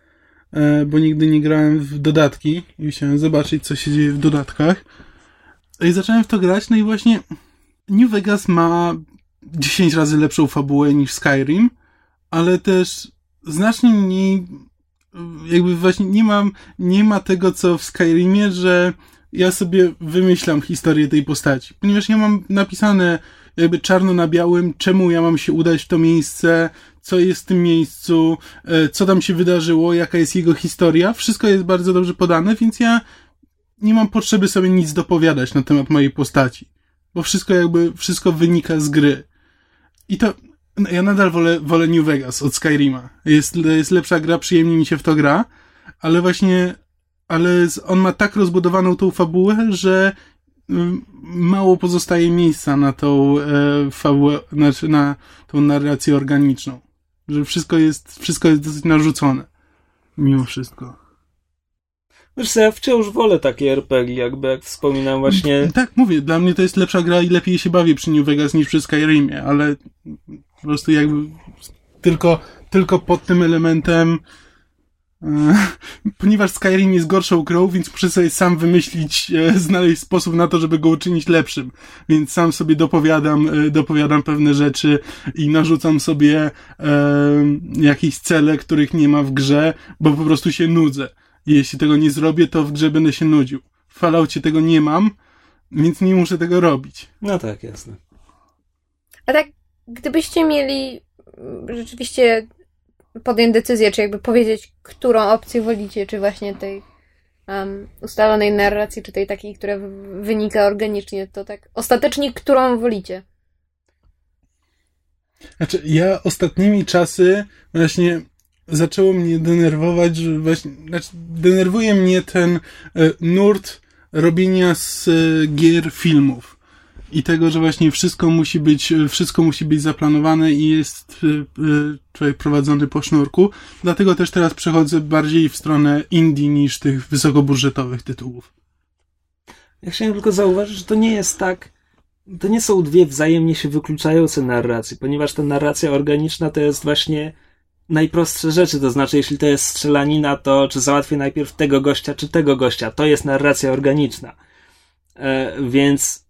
e, bo nigdy nie grałem w dodatki i chciałem zobaczyć, co się dzieje w dodatkach. I zacząłem w to grać, no i właśnie New Vegas ma 10 razy lepszą fabułę niż Skyrim, ale też znacznie mniej jakby właśnie nie mam, nie ma tego, co w Skyrimie, że ja sobie wymyślam historię tej postaci, ponieważ ja mam napisane jakby czarno na białym, czemu ja mam się udać w to miejsce, co jest w tym miejscu, e, co tam się wydarzyło, jaka jest jego historia. Wszystko jest bardzo dobrze podane, więc ja nie mam potrzeby sobie nic dopowiadać na temat mojej postaci, bo wszystko jakby, wszystko wynika z gry. I to, ja nadal wolę, wolę New Vegas od Skyrima. Jest, jest lepsza gra, przyjemnie mi się w to gra, ale właśnie ale on ma tak rozbudowaną tą fabułę, że ym, mało pozostaje miejsca na tą e, fabułę, znaczy na tą narrację organiczną. Że wszystko jest, wszystko jest dosyć narzucone. Mimo wszystko. Wiesz co, ja wciąż wolę takie RPG, jakby jak wspominam właśnie... Tak, mówię, dla mnie to jest lepsza gra i lepiej się bawię przy New Vegas niż przy Skyrimie, ale po prostu jakby tylko, tylko pod tym elementem ponieważ Skyrim jest gorszą grą, więc muszę sobie sam wymyślić, e, znaleźć sposób na to, żeby go uczynić lepszym. Więc sam sobie dopowiadam, e, dopowiadam pewne rzeczy i narzucam sobie e, jakieś cele, których nie ma w grze, bo po prostu się nudzę. I jeśli tego nie zrobię, to w grze będę się nudził. W Falloutie tego nie mam, więc nie muszę tego robić. No tak, jasne. A tak, gdybyście mieli mm, rzeczywiście podjąć decyzję, czy jakby powiedzieć, którą opcję wolicie, czy właśnie tej um, ustalonej narracji, czy tej takiej, która wynika organicznie, to tak ostatecznie, którą wolicie? Znaczy, ja ostatnimi czasy właśnie zaczęło mnie denerwować, że właśnie, znaczy, denerwuje mnie ten e, nurt robienia z e, gier filmów. I tego, że właśnie wszystko musi być, wszystko musi być zaplanowane i jest e, e, człowiek prowadzony po sznurku. Dlatego też teraz przechodzę bardziej w stronę indie niż tych wysokobudżetowych tytułów. Ja chciałem tylko zauważyć, że to nie jest tak. To nie są dwie wzajemnie się wykluczające narracje, ponieważ ta narracja organiczna to jest właśnie najprostsze rzeczy. To znaczy, jeśli to jest strzelanina, to czy załatwię najpierw tego gościa, czy tego gościa. To jest narracja organiczna. E, więc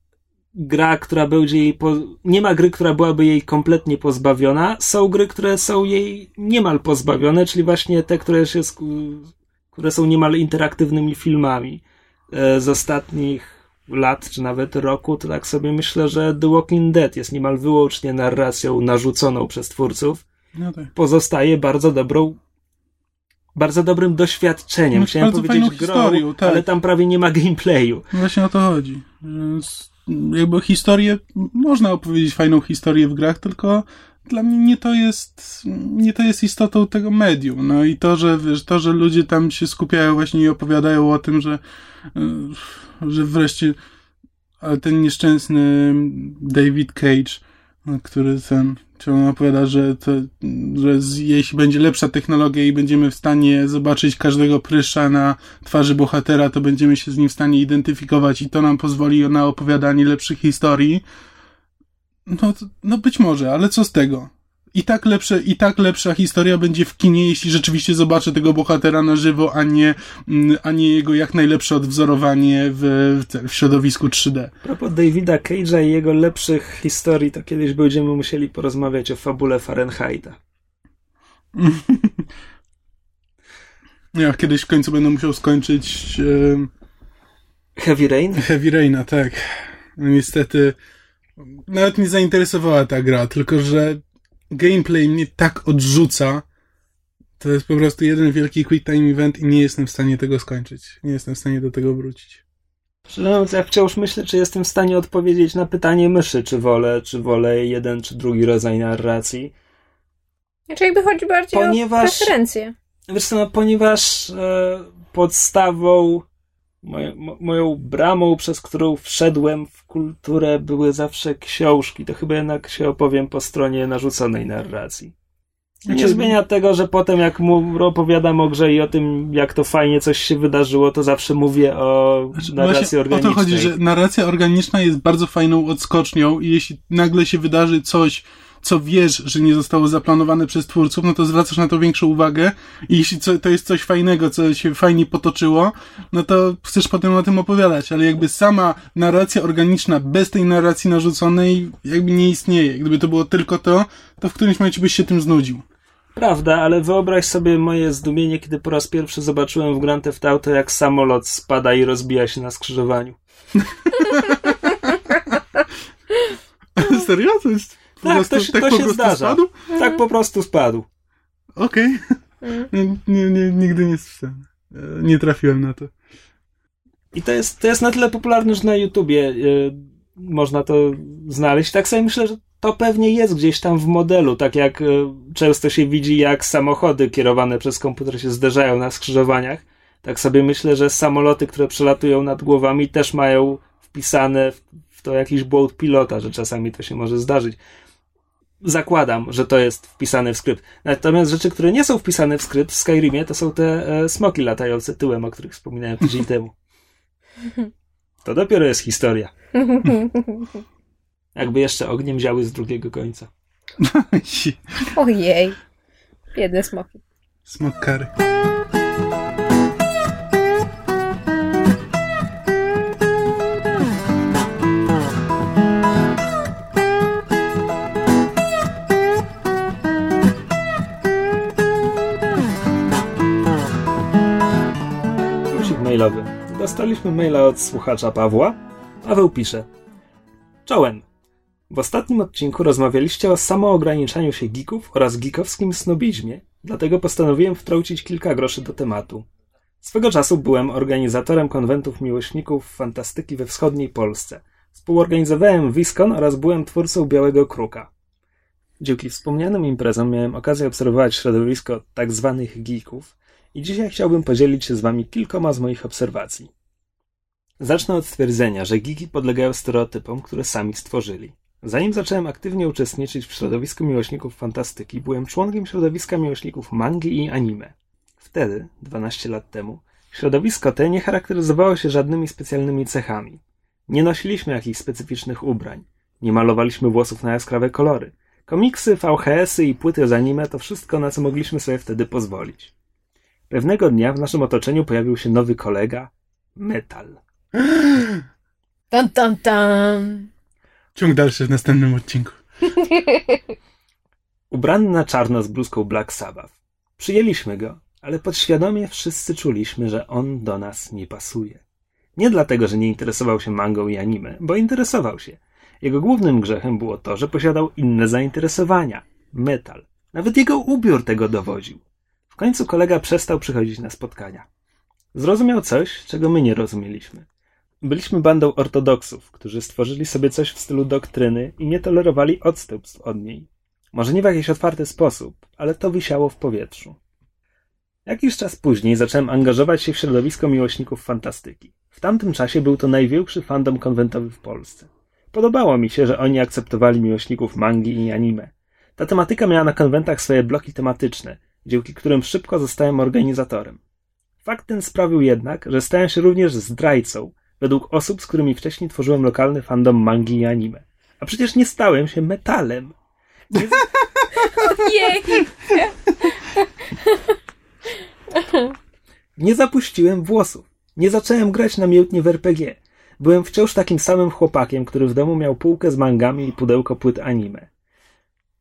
gra, która będzie jej. Po... Nie ma gry, która byłaby jej kompletnie pozbawiona. Są gry, które są jej niemal pozbawione, czyli właśnie te, które się które są niemal interaktywnymi filmami e, z ostatnich lat, czy nawet roku, to tak sobie myślę, że The Walking Dead jest niemal wyłącznie narracją narzuconą przez twórców. No tak. Pozostaje bardzo dobrą bardzo dobrym doświadczeniem. Chciałem bardzo powiedzieć grą, historią, tak. ale tam prawie nie ma gameplayu. Właśnie o to chodzi. Więc jakby historię, można opowiedzieć fajną historię w grach, tylko dla mnie nie to jest, nie to jest istotą tego medium. No i to, że wiesz, to, że ludzie tam się skupiają właśnie i opowiadają o tym, że, y, że wreszcie ten nieszczęsny David Cage, który ten, czy on opowiada, że, to, że jeśli będzie lepsza technologia i będziemy w stanie zobaczyć każdego pryszcza na twarzy bohatera, to będziemy się z nim w stanie identyfikować i to nam pozwoli na opowiadanie lepszych historii. No, no być może, ale co z tego? I tak, lepsze, I tak lepsza historia będzie w kinie, jeśli rzeczywiście zobaczę tego bohatera na żywo, a nie, mm, a nie jego jak najlepsze odwzorowanie w, w, środowisku 3D. A propos Davida Cage'a i jego lepszych historii, to kiedyś będziemy musieli porozmawiać o fabule Fahrenheita. Ja kiedyś w końcu będę musiał skończyć em, Heavy Rain? Heavy Raina, tak. No niestety nawet mnie zainteresowała ta gra, tylko że gameplay mnie tak odrzuca. To jest po prostu jeden wielki quick time event i nie jestem w stanie tego skończyć. Nie jestem w stanie do tego wrócić. Szczerze mówiąc, ja wciąż myślę, czy jestem w stanie odpowiedzieć na pytanie myszy, czy wolę, czy wolę jeden, czy drugi rodzaj narracji. Znaczy jakby chodzi bardziej Ponieważ- o preferencje. Wiesz co, no, ponieważ e, podstawą, moje, mo, moją bramą, przez którą wszedłem w kulturę, były zawsze książki, to chyba jednak się opowiem po stronie narzuconej narracji. Nie Znaczy- zmienia tego, że potem jak mu opowiadam o grze i o tym, jak to fajnie coś się wydarzyło, to zawsze mówię o narracji Znaczy, Właśnie o organicznej. to chodzi, że narracja organiczna jest bardzo fajną odskocznią i jeśli nagle się wydarzy coś, co wiesz, że nie zostało zaplanowane przez twórców, no to zwracasz na to większą uwagę i jeśli co, to jest coś fajnego, co się fajnie potoczyło, no to chcesz potem o tym opowiadać, ale jakby sama narracja organiczna bez tej narracji narzuconej jakby nie istnieje. Gdyby to było tylko to, to w którymś momencie byś się tym znudził. Prawda, ale wyobraź sobie moje zdumienie, kiedy po raz pierwszy zobaczyłem w Grand Theft Auto, jak samolot spada i rozbija się na skrzyżowaniu. Serio? To jest po Tak, prostu, to się- tak to po się prostu zdarza. spadł? Tak po prostu spadł. Okej. Mm. Nie, nie, nie, nigdy nie słyszałem. E, Nie trafiłem na to. I to jest, to jest na tyle popularne, że na YouTubie y, można to znaleźć. Tak sobie myślę, że to pewnie jest gdzieś tam w modelu, tak jak y, często się widzi, jak samochody kierowane przez komputer się zderzają na skrzyżowaniach. Tak sobie myślę, że samoloty, które przelatują nad głowami, też mają wpisane w, w to jakiś błąd pilota, że czasami to się może zdarzyć. Zakładam, że to jest wpisane w skrypt. Natomiast rzeczy, które nie są wpisane w skrypt w Skyrimie, to są te e, smoki latające tyłem, o których wspominałem tydzień temu. To dopiero jest historia. Jakby jeszcze ogniem działy z drugiego końca. Ojej. Biedne smoki. Smok Dostaliśmy maila od słuchacza Pawła. Paweł pisze. Czołem. W ostatnim odcinku rozmawialiście o samoograniczaniu się geeków oraz geekowskim snobizmie, dlatego postanowiłem wtrącić kilka groszy do tematu. Swego czasu byłem organizatorem konwentów miłośników fantastyki we wschodniej Polsce. Współorganizowałem Wiskon oraz byłem twórcą Białego Kruka. Dzięki wspomnianym imprezom miałem okazję obserwować środowisko tak zwanych geeków i dzisiaj chciałbym podzielić się z wami kilkoma z moich obserwacji. Zacznę od stwierdzenia, że geeki podlegają stereotypom, które sami stworzyli. Zanim zacząłem aktywnie uczestniczyć w środowisku miłośników fantastyki, byłem członkiem środowiska miłośników mangi i anime. Wtedy, 12 lat temu, środowisko te nie charakteryzowało się żadnymi specjalnymi cechami. Nie nosiliśmy jakichś specyficznych ubrań, nie malowaliśmy włosów na jaskrawe kolory. Komiksy, VHS-y i płyty z anime to wszystko, na co mogliśmy sobie wtedy pozwolić. Pewnego dnia w naszym otoczeniu pojawił się nowy kolega metal. Tam, tam, tam. Ciąg dalszy w następnym odcinku. Ubrany na czarno z bluzką Black Sabbath. Przyjęliśmy go ale podświadomie wszyscy czuliśmy, że on do nas nie pasuje. Nie dlatego, że nie interesował się mangą i anime, bo interesował się. Jego głównym grzechem było to, że posiadał inne zainteresowania metal. Nawet jego ubiór tego dowodził. W końcu kolega przestał przychodzić na spotkania. Zrozumiał coś, czego my nie rozumieliśmy. Byliśmy bandą ortodoksów, którzy stworzyli sobie coś w stylu doktryny i nie tolerowali odstępstw od niej. Może nie w jakiś otwarty sposób, ale to wisiało w powietrzu. Jakiś czas później zacząłem angażować się w środowisko miłośników fantastyki. W tamtym czasie był to największy fandom konwentowy w Polsce. Podobało mi się, że oni akceptowali miłośników mangi i anime. Ta tematyka miała na konwentach swoje bloki tematyczne, dzięki którym szybko zostałem organizatorem. Fakt ten sprawił jednak, że stałem się również zdrajcą, według osób, z którymi wcześniej tworzyłem lokalny fandom mangi i anime. A przecież nie stałem się metalem. Nie... Jej! nie zapuściłem włosów. Nie zacząłem grać na miętnie w RPG. Byłem wciąż takim samym chłopakiem, który w domu miał półkę z mangami i pudełko płyt anime.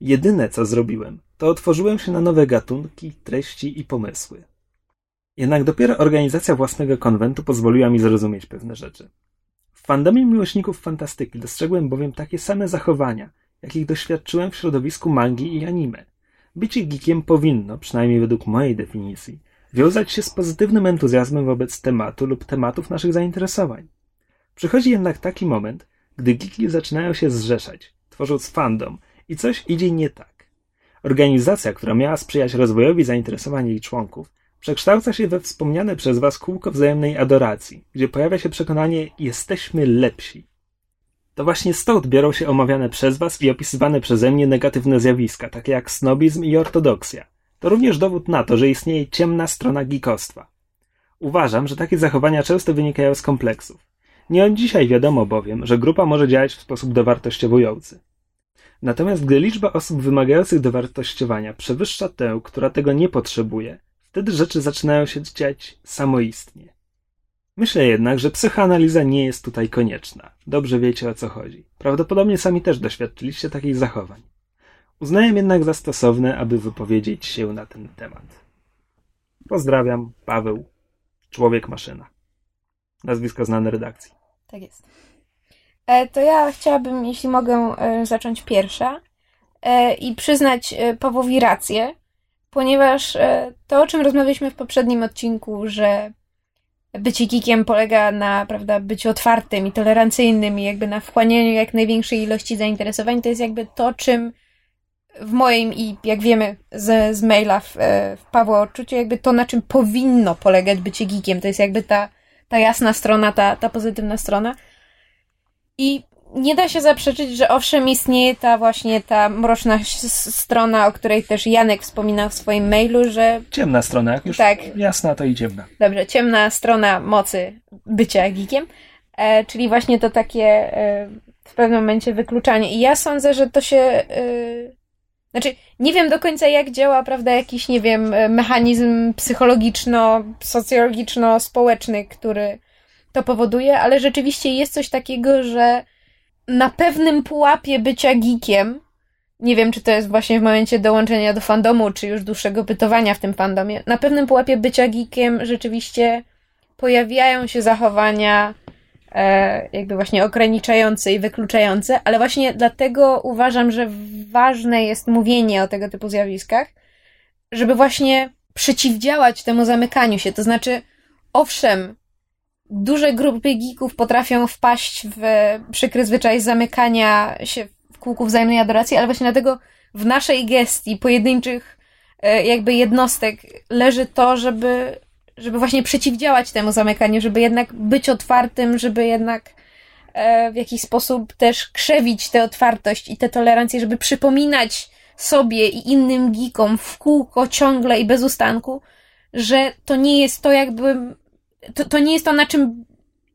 Jedyne, co zrobiłem, to otworzyłem się na nowe gatunki, treści i pomysły. Jednak dopiero organizacja własnego konwentu pozwoliła mi zrozumieć pewne rzeczy. W fandomie miłośników fantastyki dostrzegłem bowiem takie same zachowania, jakich doświadczyłem w środowisku mangi i anime. Bycie geekiem powinno, przynajmniej według mojej definicji, wiązać się z pozytywnym entuzjazmem wobec tematu lub tematów naszych zainteresowań. Przychodzi jednak taki moment, gdy geeki zaczynają się zrzeszać, tworząc fandom i coś idzie nie tak. Organizacja, która miała sprzyjać rozwojowi zainteresowań jej członków, przekształca się we wspomniane przez Was kółko wzajemnej adoracji, gdzie pojawia się przekonanie jesteśmy lepsi. To właśnie stąd biorą się omawiane przez Was i opisywane przeze mnie negatywne zjawiska, takie jak snobizm i ortodoksja. To również dowód na to, że istnieje ciemna strona gikostwa. Uważam, że takie zachowania często wynikają z kompleksów. Nie od dzisiaj wiadomo bowiem, że grupa może działać w sposób dowartościowujący. Natomiast gdy liczba osób wymagających dowartościowania przewyższa tę, która tego nie potrzebuje, wtedy rzeczy zaczynają się dziać samoistnie. Myślę jednak, że psychoanaliza nie jest tutaj konieczna. Dobrze wiecie o co chodzi. Prawdopodobnie sami też doświadczyliście takich zachowań. Uznaję jednak za stosowne, aby wypowiedzieć się na ten temat. Pozdrawiam, Paweł, człowiek maszyna. Nazwisko znane redakcji. Tak jest. E, to ja chciałabym, jeśli mogę, e, zacząć pierwsza e, i przyznać Pawłowi rację, ponieważ e, to, o czym rozmawialiśmy w poprzednim odcinku, że bycie geekiem polega na, prawda, byciu otwartym i tolerancyjnym i jakby na wchłanianiu jak największej ilości zainteresowań, to jest jakby to, czym w moim i jak wiemy z, z maila w, e, w Pawła odczuciu, jakby to, na czym powinno polegać bycie geekiem. To jest jakby ta, ta jasna strona, ta, ta pozytywna strona. I nie da się zaprzeczyć, że owszem, istnieje ta właśnie ta mroczna strona, o której też Janek wspominał w swoim mailu, że. Ciemna strona, jak już tak. jasna, to i ciemna. Dobrze, ciemna strona mocy bycia geekiem, e, czyli właśnie to takie e, w pewnym momencie wykluczanie. I ja sądzę, że to się. E, znaczy, nie wiem do końca, jak działa, prawda, jakiś, nie wiem, mechanizm psychologiczno-socjologiczno-społeczny, który to powoduje, ale rzeczywiście jest coś takiego, że na pewnym pułapie bycia geekiem, nie wiem, czy to jest właśnie w momencie dołączenia do fandomu, czy już dłuższego bytowania w tym fandomie, na pewnym pułapie bycia geekiem rzeczywiście pojawiają się zachowania e, jakby właśnie ograniczające i wykluczające, ale właśnie dlatego uważam, że ważne jest mówienie o tego typu zjawiskach, żeby właśnie przeciwdziałać temu zamykaniu się. To znaczy, owszem, duże grupy geeków potrafią wpaść w przykry zwyczaj zamykania się w kółku wzajemnej adoracji, ale właśnie dlatego w naszej gestii pojedynczych e, jakby jednostek leży to, żeby, żeby właśnie przeciwdziałać temu zamykaniu, żeby jednak być otwartym, żeby jednak e, w jakiś sposób też krzewić tę otwartość i tę tolerancję, żeby przypominać sobie i innym geekom w kółko ciągle i bez ustanku, że to nie jest to, jakby to, to nie jest to, na czym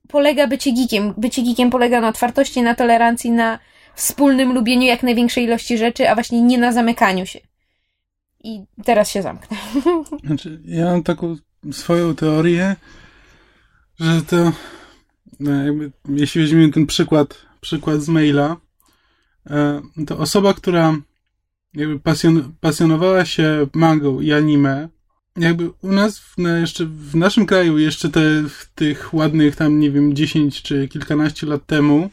polega bycie geekiem. Bycie geekiem polega na otwartości, na tolerancji, na wspólnym lubieniu jak największej ilości rzeczy, a właśnie nie na zamykaniu się. I teraz się zamknę. Znaczy, ja mam taką swoją teorię, że to no jakby, jeśli weźmiemy ten przykład, przykład z maila, e, to osoba, która jakby pasjon, pasjonowała się mangą i anime, jakby u nas, w, na jeszcze w naszym kraju, jeszcze te, tych ładnych tam, nie wiem, 10 czy kilkanaście lat temu,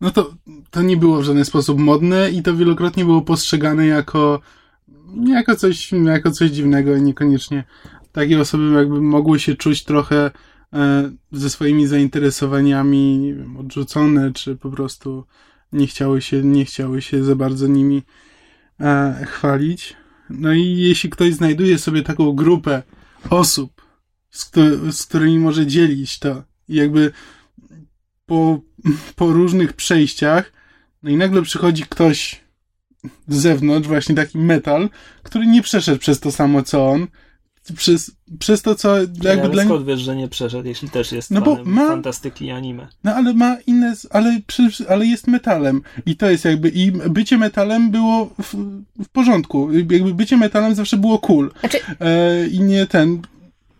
no to, to nie było w żaden sposób modne i to wielokrotnie było postrzegane jako, jako coś, jako coś dziwnego i niekoniecznie takie osoby jakby mogły się czuć trochę e, ze swoimi zainteresowaniami, nie wiem, odrzucone, czy po prostu nie chciały się, nie chciały się za bardzo nimi e, chwalić. No i jeśli ktoś znajduje sobie taką grupę osób, z, z którymi może dzielić to, jakby po, po różnych przejściach, no i nagle przychodzi ktoś z zewnątrz, właśnie taki metal, który nie przeszedł przez to samo co on, przez, przez to, co jakby ale dla skąd wiesz, że nie przeszedł, jeśli też jest No bo ma- fantastyki i anime? No ale ma inne, ale, przy- ale jest metalem. I to jest jakby, i bycie metalem było w, w porządku. Jakby bycie metalem zawsze było cool. Znaczy, E, I nie ten,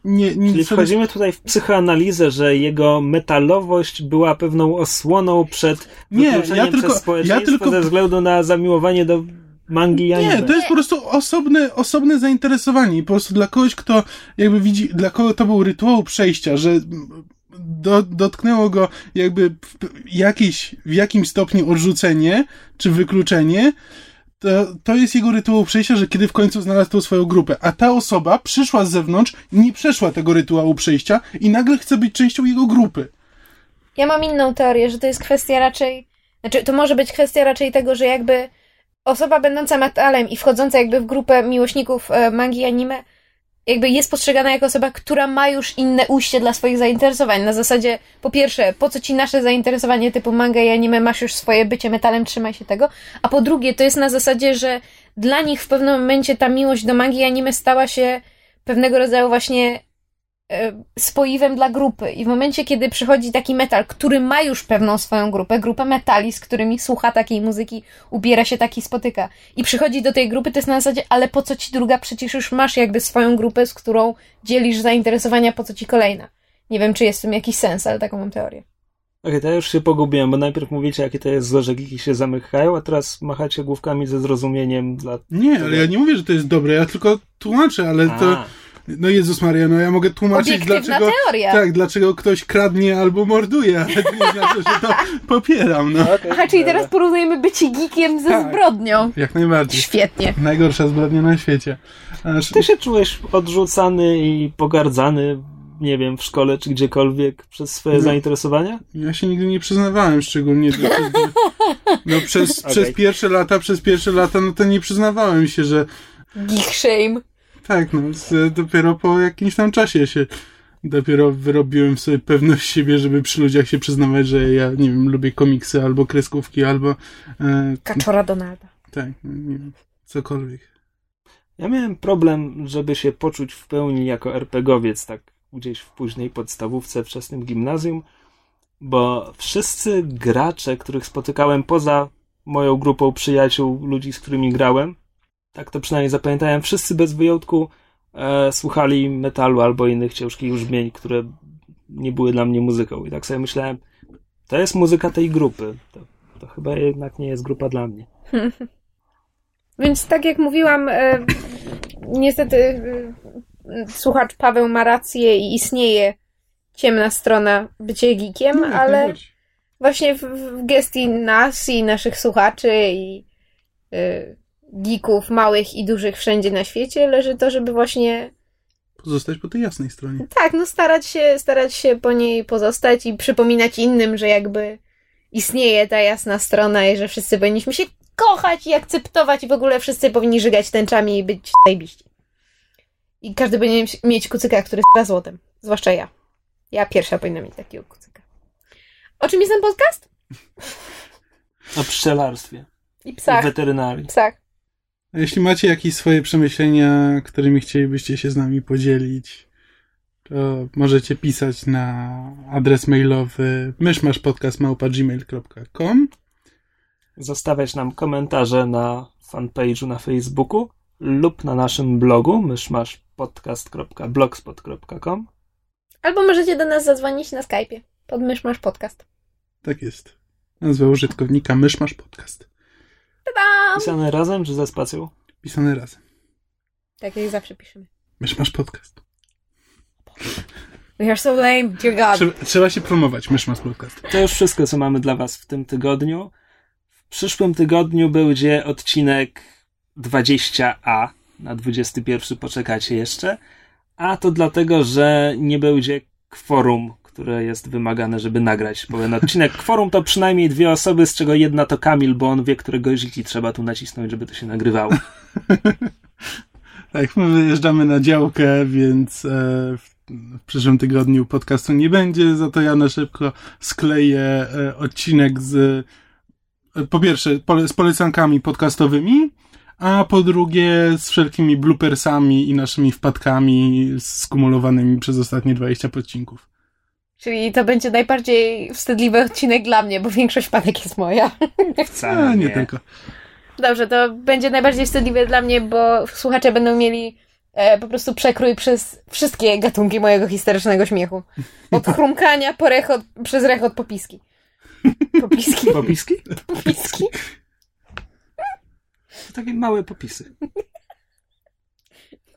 nie, nie Czyli sobie- wchodzimy tutaj w psychoanalizę, że jego metalowość była pewną osłoną przed Nie, ja tylko- przez społeczeństwo ja tylko- ze względu na zamiłowanie do mangi i anime. Nie, to jest po prostu osobne, osobne zainteresowanie. I po prostu dla kogoś, kto jakby widzi, dla kogo to był rytuał przejścia, że do, dotknęło go jakby w, jakiś, w jakimś stopniu odrzucenie czy wykluczenie, to, to jest jego rytuał przejścia, że kiedy w końcu znalazł tą swoją grupę. A ta osoba przyszła z zewnątrz, nie przeszła tego rytuału przejścia i nagle chce być częścią jego grupy. Ja mam inną teorię, że to jest kwestia raczej. Znaczy, to może być kwestia raczej tego, że jakby osoba będąca metalem i wchodząca jakby w grupę miłośników e, mangi anime, jakby jest postrzegana jako osoba, która ma już inne ujście dla swoich zainteresowań. Na zasadzie, po pierwsze, po co ci nasze zainteresowanie typu manga i anime, masz już swoje bycie metalem, trzymaj się tego. A po drugie, to jest na zasadzie, że dla nich w pewnym momencie ta miłość do mangi i anime stała się pewnego rodzaju właśnie spoiwem dla grupy. I w momencie, kiedy przychodzi taki metal, który ma już pewną swoją grupę, grupę metali, z którymi słucha takiej muzyki, ubiera się taki, spotyka. I przychodzi do tej grupy, to jest na zasadzie, ale po co ci druga? Przecież już masz jakby swoją grupę, z którą dzielisz zainteresowania, po co ci kolejna? Nie wiem, czy jest w tym jakiś sens, ale taką mam teorię. Okej, to ja już się pogubiłem, bo najpierw mówicie, jakie to jest złe, że geeki się zamykają, a teraz machacie główkami ze zrozumieniem dla... Nie, ale ja nie mówię, że to jest dobre, ja tylko tłumaczę, ale to, A, no Jezus Maria, no ja mogę tłumaczyć, Obiektywna dlaczego, teoria. tak, dlaczego ktoś kradnie albo morduje, ale to nie znaczy, że to popieram, no. okej, Aha, czyli dobra. teraz porównujemy bycie geekiem ze Tak. zbrodnią. Jak najbardziej. Świetnie. Najgorsza zbrodnia na świecie. Aż, Ty się czułeś odrzucany i pogardzany, nie wiem, w szkole czy gdziekolwiek przez swoje No. zainteresowania? ja się nigdy nie przyznawałem, szczególnie do, no, przez, Okej. przez pierwsze lata, przez pierwsze lata, no to nie przyznawałem się, że Geek shame. Tak, no, z, dopiero po jakimś tam czasie się dopiero wyrobiłem sobie pewność siebie, żeby przy ludziach się przyznawać, że ja, nie wiem, lubię komiksy albo kreskówki, albo e, Kaczora Donalda. tak, nie wiem, cokolwiek. Ja miałem problem, żeby się poczuć w pełni jako RPGowiec, tak gdzieś w późnej podstawówce, wczesnym gimnazjum, bo wszyscy gracze, których spotykałem poza moją grupą przyjaciół, ludzi, z którymi grałem, tak to przynajmniej zapamiętałem, wszyscy bez wyjątku e, słuchali metalu albo innych ciężkich brzmień, które nie były dla mnie muzyką. I tak sobie myślałem, to jest muzyka tej grupy. To, to chyba jednak nie jest grupa dla mnie. Więc tak jak mówiłam, e, niestety e, słuchacz Paweł ma rację i istnieje ciemna strona bycie geekiem, No, ale właśnie w, w gestii nas i naszych słuchaczy i y, geeków małych i dużych wszędzie na świecie leży to, żeby właśnie Pozostać po tej jasnej stronie. tak, no starać się, starać się po niej pozostać i przypominać innym, że jakby istnieje ta jasna strona i że wszyscy powinniśmy się kochać i akceptować i w ogóle wszyscy powinni żygać tęczami i być zajebiści. I każdy powinien mieć kucyka, który jest złotem. Zwłaszcza ja. Ja pierwsza powinna mieć takiego kucyka. O czym jest ten podcast? O pszczelarstwie I i psach. weterynarii. Psach. A jeśli macie jakieś swoje przemyślenia, którymi chcielibyście się z nami podzielić, to możecie pisać na adres mailowy myszmaszpodcast.gmail.com Zostawiać nam komentarze na fanpage'u na Facebooku lub na naszym blogu myszmaszpodcast.blogspot.com Albo możecie do nas zadzwonić na Skype'ie. Pod mysz masz podcast. Tak jest. Nazwa użytkownika Myszmasz Podcast. Ta-dam! Pisane razem czy ze spacją? Pisane razem. Tak jak zawsze piszemy. Mysz masz podcast. We are so lame, dear God. Trzeba, trzeba się promować, mysz masz podcast. To już wszystko, co mamy dla Was w tym tygodniu. W przyszłym tygodniu będzie odcinek 20A. Na 21 poczekacie jeszcze. A to dlatego, że nie będzie kworum, które jest wymagane, żeby nagrać pełen odcinek. Kworum to przynajmniej dwie osoby, z czego jedna to Kamil, bo on wie, którego jeśli trzeba tu nacisnąć, żeby to się nagrywało. Tak, my wyjeżdżamy na działkę, więc e, w, przyszłym tygodniu podcastu nie będzie, za to ja na szybko skleję e, odcinek z e, po pierwsze z polecankami podcastowymi, a po drugie z wszelkimi bloopersami i naszymi wpadkami skumulowanymi przez ostatnie 20 odcinków. Czyli to będzie najbardziej wstydliwy odcinek dla mnie, bo większość padek jest moja. Wcale A, nie nie. tylko. Dobrze, to będzie najbardziej wstydliwe dla mnie, bo słuchacze będą mieli e, po prostu przekrój przez wszystkie gatunki mojego historycznego śmiechu. Od chrumkania po rechot, przez rechot popiski. Popiski? Popiski? Popiski? To takie małe popisy.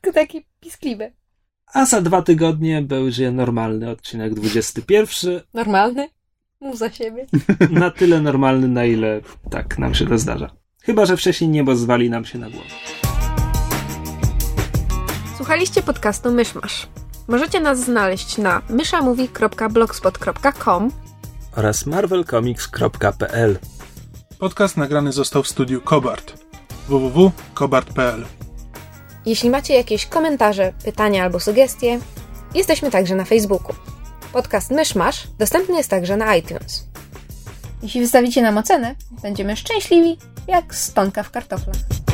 Tylko takie piskliwe. A za dwa tygodnie będzie normalny odcinek 21. Normalny? Mów za siebie. Na tyle normalny, na ile tak nam się to zdarza. Chyba, że wcześniej niebo zwali nam się na głowę. Słuchaliście podcastu Myszmasz. Możecie nas znaleźć na myszamovie.blogspot.com Oraz marvelcomics.pl Podcast nagrany został w studiu Kobart. www.kobart.pl Jeśli macie jakieś komentarze, pytania albo sugestie, jesteśmy także na Facebooku. Podcast Myszmasz dostępny jest także na iTunes. Jeśli wystawicie nam ocenę, będziemy szczęśliwi jak stonka w kartoflach.